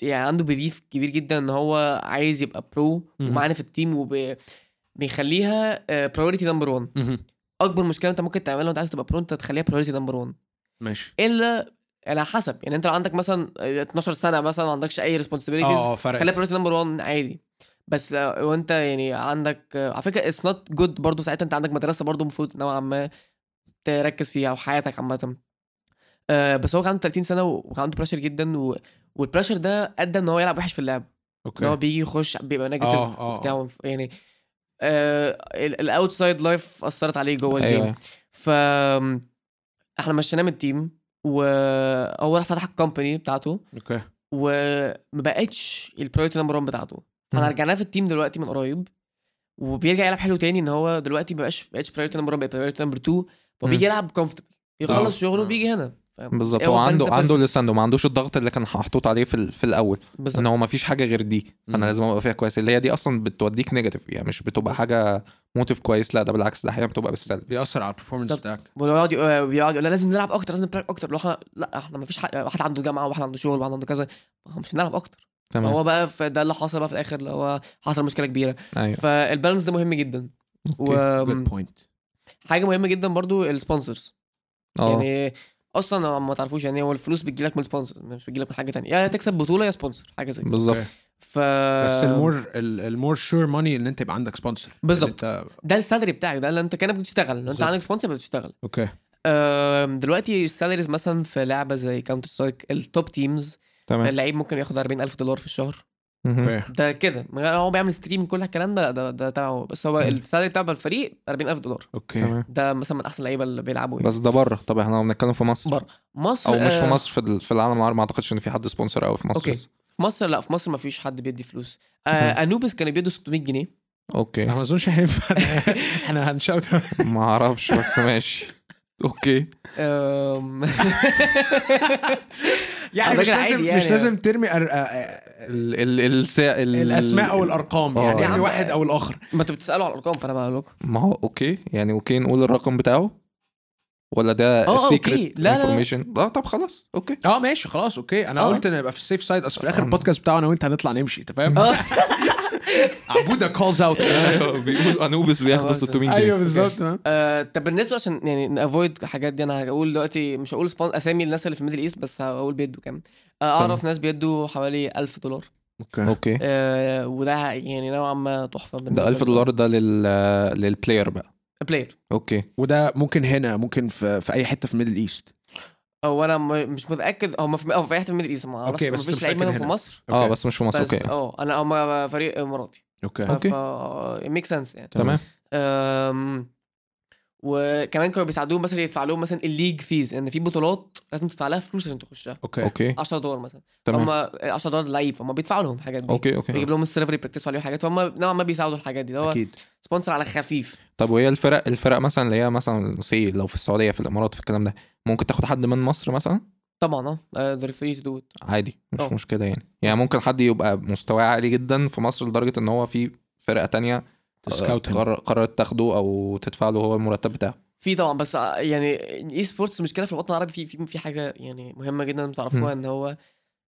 يعني عنده belief كبير جدا إن هو عايز يبقى pro مم. ومعانا في ال team وبيخليها priority number 1 مهم. أكبر مشكلة أنت ممكن تعملها وانت عايز تبقى pro أنت تخليها priority number 1 ماشي. إلا على حسب يعني أنت لو عندك مثلا 12 سنة مثلا ما عندكش أي responsibilities آه آه فرق خليها priority number 1 عادي. بس لو أنت يعني عندك على فكرة it's not good برضه ساعتها أنت عندك مدرسة برضه المفروض نوعا ما تركز فيها أو حياتك عامة. آه بس هو كان عنده 30 سنة وكان عنده pressure جدا و... وال pressure ده أدى إن هو يلعب وحش في اللعب. إن هو okay. بيجي يخش بيبقى negative بتاعه يعني آه. ال outside life أثرت عليه جوه ال game أيوه. ف إحنا مشيناه من ال team وهو راح فتح ال company بتاعته okay. وما بقتش ال priority number 1 بتاعته. إحنا. رجعناه في ال team دلوقتي من قريب وبيرجع يلعب حلو تاني إن هو دلوقتي ما بقاش بقتش priority number 1 بقت priority number 2 فبيجي يلعب comfortable آه. يخلص شغله وبيجي هنا. فاهم؟ بالظبط. هو هو عنده عنده. لساندو ما عندوش الضغط اللي كان محطوط عليه في ال- في الأول بالظبط. إن هو ما فيش حاجة غير دي. فأنا لازم أبقى فيها كويس. اللي هي دي أصلا بتوديك negative يعني مش بتبقى حاجة motive كويس. لا ده بالعكس ده أحيانا بتبقى بالسلب. بيأثر على ال performance طب- بتاعك. بيقعد يقول لا لازم نلعب أكتر لازم نلعب أكتر. لو إحنا لا إحنا ما فيش حق واحد عنده جامعة وواحد عنده شغل وواحد عنده كذا. مش هنلعب أكتر. تمام. فهو بقى ده اللي حصل بقى في الآخر اللي هو حصل مشكلة كبيرة. أيوه. فال balance ده مهم جدا. good point وحاجه مهمة جدا برضو ال sponsors آه. يعني أصلا ما تعرفوش يعني هو الفلوس بتجيلك من ال sponsor مش بتجيلك من حاجة تانية. يا تكسب بطولة يا sponsor حاجة زي كده. بالظبط. ف بس ال more ال more sure money إن أنت يبقى عندك sponsor بالظبط. أنت ده ال salary بتاعك ده اللي أنت كأنك بتشتغل. لو أنت. عندك sponsor بتشتغل. okay. دلوقتي ال salaries مثلا في لعبة زي Counter-Strike ال top teams تمام. اللعيب ممكن ياخد 40000 دولار في الشهر. ده كده. من غير- هو بيعمل stream كل الكلام ده ده ده تبعه بس هو. ال salary بتاع الفريق 40000 دولار. okay. تمام. ده مثلا من أحسن اللعيبه اللي بيلعبوا يعني. بس ده بره. طب إحنا بنتكلم في مصر. بره. مصر أو مش في آه، مصر في, ال- في العالم العربي. ما أعتقدش إن في حد sponsor قوي في مصر. لسه. في مصر لا في مصر ما فيش حد بيدي فلوس. آه. انوبس كانوا بيدوا 600 جنيه. okay. أنا ما أظنش هينفع. إحنا هن shoot ما أعرفش بس ماشي. okay. يعني مش لازم يعني. مش لازم ترمي أر... ال ال. ال الأسماء أو الأرقام آه. يعني يعني. واحد أو الآخر ما أنتوا بتسألوا على الأرقام فأنا بقول لكم ما هو أوكي يعني أوكي نقول الرقم بتاعه ولا ده آه، أوكي. سيكريت لا، لا. انفورميشن آه طب خلاص أوكي آه ماشي خلاص أوكي أنا آه. قلت إن يبقى في السيف سايد أصل في الآخر آه. البودكاست بتاعه أنا وأنت هنطلع نمشي انت فاهم آه عبوده كولز اوت بيقول انوبس بياخدوا خلاص. 600 جنيه أيوه بالظبط تمام آه، طب بالنسبة عشان يعني نافويد الحاجات دي أنا هقول دلوقتي مش هقول. أسامي الناس اللي في الميدل ايست بس هقول بيدوا كام آه، أعرف ناس بيدوا حوالي 1000 دولار. okay. okay. آه، وده يعني نوعا ما تحفة ده 1000 دولار ده لل لل player بقى. player okay. وده ممكن هنا ممكن في, في أي حتة في Middle East أو أنا مش متأكد هم في أو في أي حتة من East ما أعرفش okay، بس مفيش أنت لعيب منهم في. مصر. آه بس مش في مصر. بس okay. آه أنا هم فريق إماراتي. okay. okay. ف make sense يعني. تمام. وكمان كانوا بيساعدوهم مثلا يدفع لهم مثلا ال league fees إن في بطولات لازم تدفع لها فلوس عشان تخشها. okay. okay. 10 دولار مثلا. تمام. هم 10 دولار لعيب فهم بيدفعوا لهم الحاجات دي. okay okay. بيجيب لهم ال server ي practice وا عليه حاجات فهم نوعا ما بيساعدوا الحاجات دي اللي هو أكيد. sponsor على خفيف. طب وهي الفرق الفرق مثلا اللي هي مثلا say لو في السعودية في الإمارات في الكلام ده ممكن تاخد حد من مصر مثلا؟ طبعا آه. they're free to do عادي مش أه. مشكلة يعني. يعني ممكن حد يبقى مستواه عالي جدا في مصر لدرجة إن هو في فرقة تانية آه، ت scout قرر- قررت تاخده أو تدفع له هو المرتب بتاعه. في طبعا بس ع- يعني esports مشكلة في الوطن العربي في في في حاجة يعني مهمة جدا. تعرفوها إن هو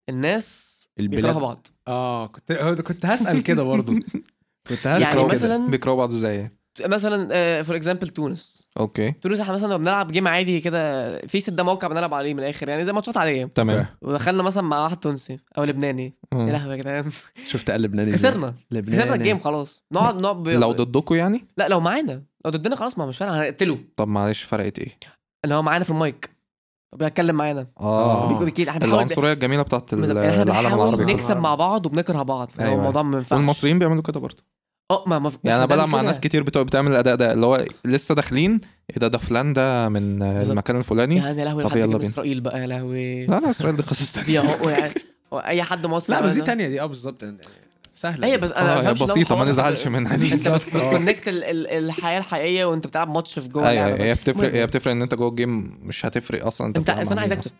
الناس البلاد. بيكرهوا بعض. آه كنت كنت هسأل كده برضو. كنت هسأل يعني. مثلا بيكرهوا بعض إزاي مثلا for example تونس. أوكي. تونس إحنا مثلا بنلعب game عادي كده Face it ده موقع بنلعب عليه من الآخر يعني زي matches عادية. تمام. ودخلنا مثلا مع واحد تونسي أو لبناني. يا. لهوي يا جدعان. شفت قلب لبناني؟ خسرنا. لبناني. خسرنا ال game خلاص. نقعد نقعد. لو ضدكم يعني؟ لا لو معانا. لو ضدنا خلاص ما مش فارق هنقتله. طب معلش فرقت إيه؟ اللي هو معانا في المايك. بيتكلم معانا. آه. بيكون بيكيد إحنا العنصرية الجميلة بتاعت العالم العربي نكسب مع بعض وبنكره بعض فهو أيوة. الموضوع ما ينفعش. والمصريين بيعملوا كده برضه. آه ما ما يعني أنا بلعب مع. ناس كتير بتوع بتعمل الأداء ده اللي هو لسه داخلين إيه ده ده فلان ده من بالظبط. المكان الفلاني يعني يا لهوي طب يلا بينا. إسرائيل بقى يا لهوي لا لا إسرائيل دي قصص اهو يعني هو أي حد مصري لا بس دي. تانية دي آه بالظبط سهلة أيوه. بس أنا آه، بسيطة ما نزعلش منها دي أنت. بتكونكت ال- ال- الحياة الحقيقية وأنت بتلعب ماتش في جوه أيوه هي. بتفرق. هي بتفرق إن أنت جوه ال game مش هتفرق أصلا أنت أنت أنا عايز أكسب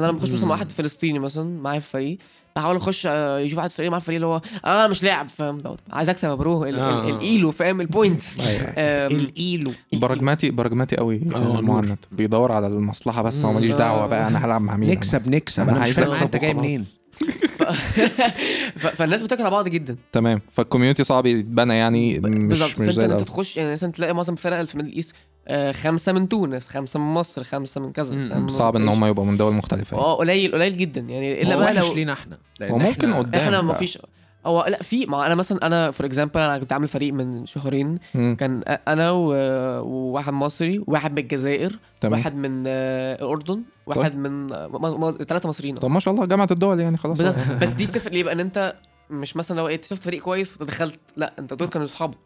فانا لما بخش مثلا. مع واحد فلسطيني مثلا معايا في فريق بحاول اخش آه، يشوف واحد اسرائيلي معايا في فريق اللي هو آه مش لاعب فاهم دوت عايز اكسب يا bro ال- آه. ال Elo فاهم ال points أيوة. ال Elo pragmatic pragmatic قوي آه،. مهند بيدور على المصلحة بس هو. ماليش دعوة آه. بقى أنا هلعب مع مين نكسب نكسب أنا عايز فاهم أكسب أنت جاي. منين. فالناس بتكره بعض جدا تمام فال community صعب يتبنى يعني مش بالظبط مش فأنت زي إن أنت. تخش يعني مثلا تلاقي معظم الفرق اللي في Middle East آه، خمسة من تونس خمسة من مصر خمسة من كذا؟ صعب إن هم يبقوا من دول مختلفة يعني. آه قليل قليل جدا يعني إلا بقى لو لينا إحنا هو ممكن إحنا- قدام إحنا ما. فيش هو لا في ما أنا مثلا أنا for example أنا كنت عامل فريق من شهرين مم. كان أنا و- وواحد مصري وواحد من الجزائر تمام واحد من آه، الأردن واحد من ثلاثة مصريين طب ما شاء الله جامعة الدول يعني خلاص. بس دي بتفرق ليه بقى إن أنت مش مثلا لو إيه شفت فريق كويس فدخلت لا أنت دول كانوا أصحابك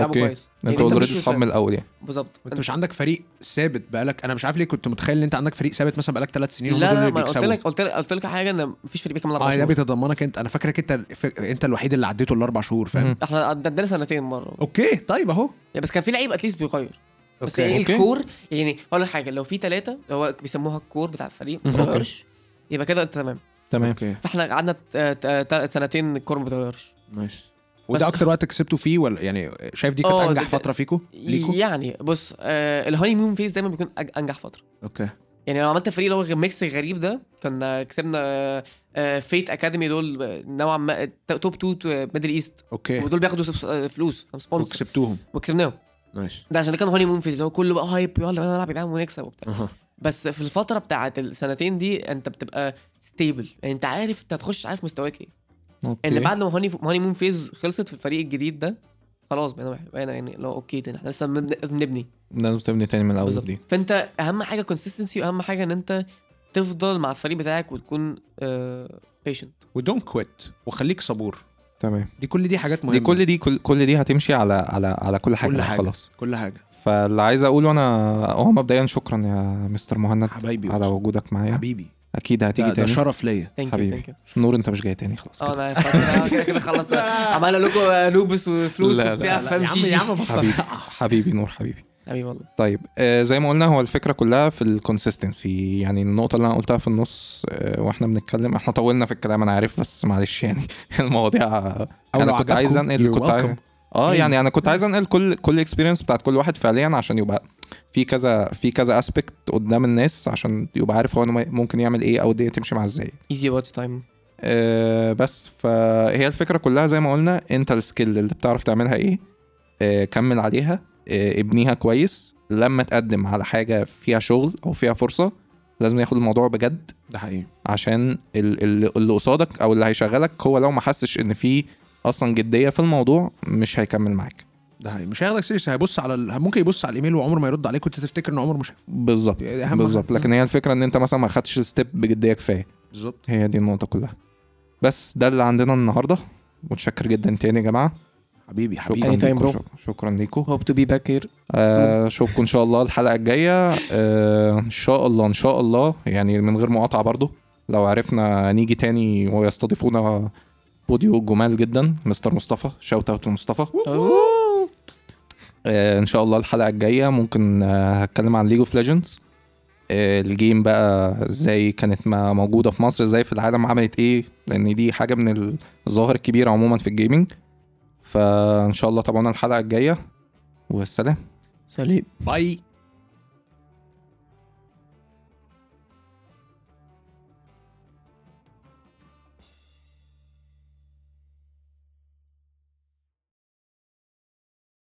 لعبوا. كويس يعني أنتوا already مش اصحاب من. الأول يعني بالظبط أنت مش عندك فريق ثابت بقالك أنا مش عارف ليه كنت متخيل إن أنت عندك فريق ثابت مثلا بقالك ثلاث سنين لا لا ما قلت. لك قلت لك قلت لك حاجة إن مفيش فريق بيكمل أربع آه ده شهور بيتضمنك أنت أنا فاكرك أنت أنت الوحيد اللي عديته الأربع شهور فاهم. إحنا عندنا سنتين مرة أوكي طيب أهو يعني بس كان في لعيب at least بيغير بس أوكي. إيه أوكي. ال core يعني هقول لك حاجة لو في ثلاثة هو بيسموها ال core بتاع الفريق ما أوكي. بيغيرش يبقى كده أنت تمام تمام أوكي فإحنا قعدنا ت- ت- ت- سنتين ال core ما بيتغيرش ماشي وده أكتر وقت كسبته فيه ولا يعني شايف دي كانت آه، أنجح فترة فيكو؟ ليكو؟ يعني بص آه ال honeymoon phase دايما بيكون أنجح فترة. أوكي. يعني لو عملت فريق اللي هو ال mix الغريب ده كنا كسبنا آه، آه، فيت academy دول آه، نوعا ما آه، top 2 Middle East. أوكي. ودول بياخدوا آه، فلوس sponsor وكسبتوهم. وكسبناهم. ماشي ده عشان ده كان honeymoon phase اللي هو كله بقى hype يلا بينا نلعب يا جدعان ونكسب وبتاع. أها. بس في الفترة بتاعت السنتين دي أنت بتبقى stable يعني أنت عارف أنت هتخش عارف مستواك إيه. أوكي. ان بعد ما honey honeymoon phase خلصت في الفريق الجديد ده خلاص بقينا بقينا يعني لو أوكي تاني إحنا لسه بنبني- لازم نبني. لازم تبني تاني من الأول بالظبط. دي. فأنت أهم حاجة consistency وأهم حاجة إن أنت تفضل مع الفريق بتاعك وتكون patient و don't quit وخليك صبور. تمام. دي كل دي حاجات مهمة. دي كل دي كل, كل دي هتمشي على على على كل حاجة كل حاجة. خلاص. كل حاجة. فاللي عايز أقوله أنا هو مبدئيا شكرا يا مستر مهند حبايبي على وجودك معايا. حبيبي. أكيد هتيجي ده, ده تاني. شرف ليا. thank you حبيبي. نور أنت مش جاي تاني خلاص آه. أنا. آه، كده كده خلص عملنا لكم آه، noobs وفلوس وبتاع فاهم؟ يا عم حبيبي حبيبي نور حبيبي. حبيبي والله. طيب آه زي ما قلنا هو الفكرة كلها في ال consistency يعني النقطة اللي أنا قلتها في النص آه وإحنا بنتكلم إحنا طولنا في الكلام أنا عارف بس معلش يعني المواضيع أنا كنت عايز أنقل كنت عايز. آه. يعني أنا كنت عايز أنقل كل كل experience بتاعت كل واحد فعليا عشان يبقى في كذا في كذا aspect قدام الناس عشان يبقى عارف هو ممكن يعمل إيه أو الدنيا تمشي معاه إزاي. easy watch time بس. فهي الفكرة كلها زي ما قلنا أنت ال skill اللي بتعرف تعملها إيه آه كمل عليها آه ابنيها كويس. لما تقدم على حاجة فيها شغل أو فيها فرصة لازم ياخد الموضوع بجد. ده حقيقي. عشان ال- ال- اللي قصادك أو اللي هيشغلك هو لو ما حسش إن في أصلا جدية في الموضوع مش هيكمل معاك. ده حقيقي مش هياخدك serious هيبص على ال... ممكن يبص على الإيميل وعمره ما يرد عليك كنت تفتكر إن عمره مش بالظبط أهم بالظبط. لكن هي الفكرة إن أنت مثلا ما خدتش step بجدية كفاية. بالظبط. هي دي النقطة كلها. بس ده اللي عندنا النهارده. متشكر جدا تاني يا جماعة. حبيبي شكرا حبيبي Anytime, ليكم. شكرا, شكرا ليكم hope to be back here أشوفكم إن شاء الله الحلقة الجاية. آه، إن شاء الله إن شاء الله. يعني من غير مقاطعة برضو. لو عرفنا نيجي تاني ويستضيفونا بوديو جمال جدا مستر مصطفى. shout out لمصطفى. آه، إن شاء الله الحلقة الجاية ممكن آه، هتكلم عن League of Legends ال game بقى إزاي كانت ما موجودة في مصر إزاي في العالم عملت إيه؟ لأن دي حاجة من الظواهر الكبيرة عموما في ال gaming فإن شاء الله طبعا الحلقة الجاية. والسلام. سليم bye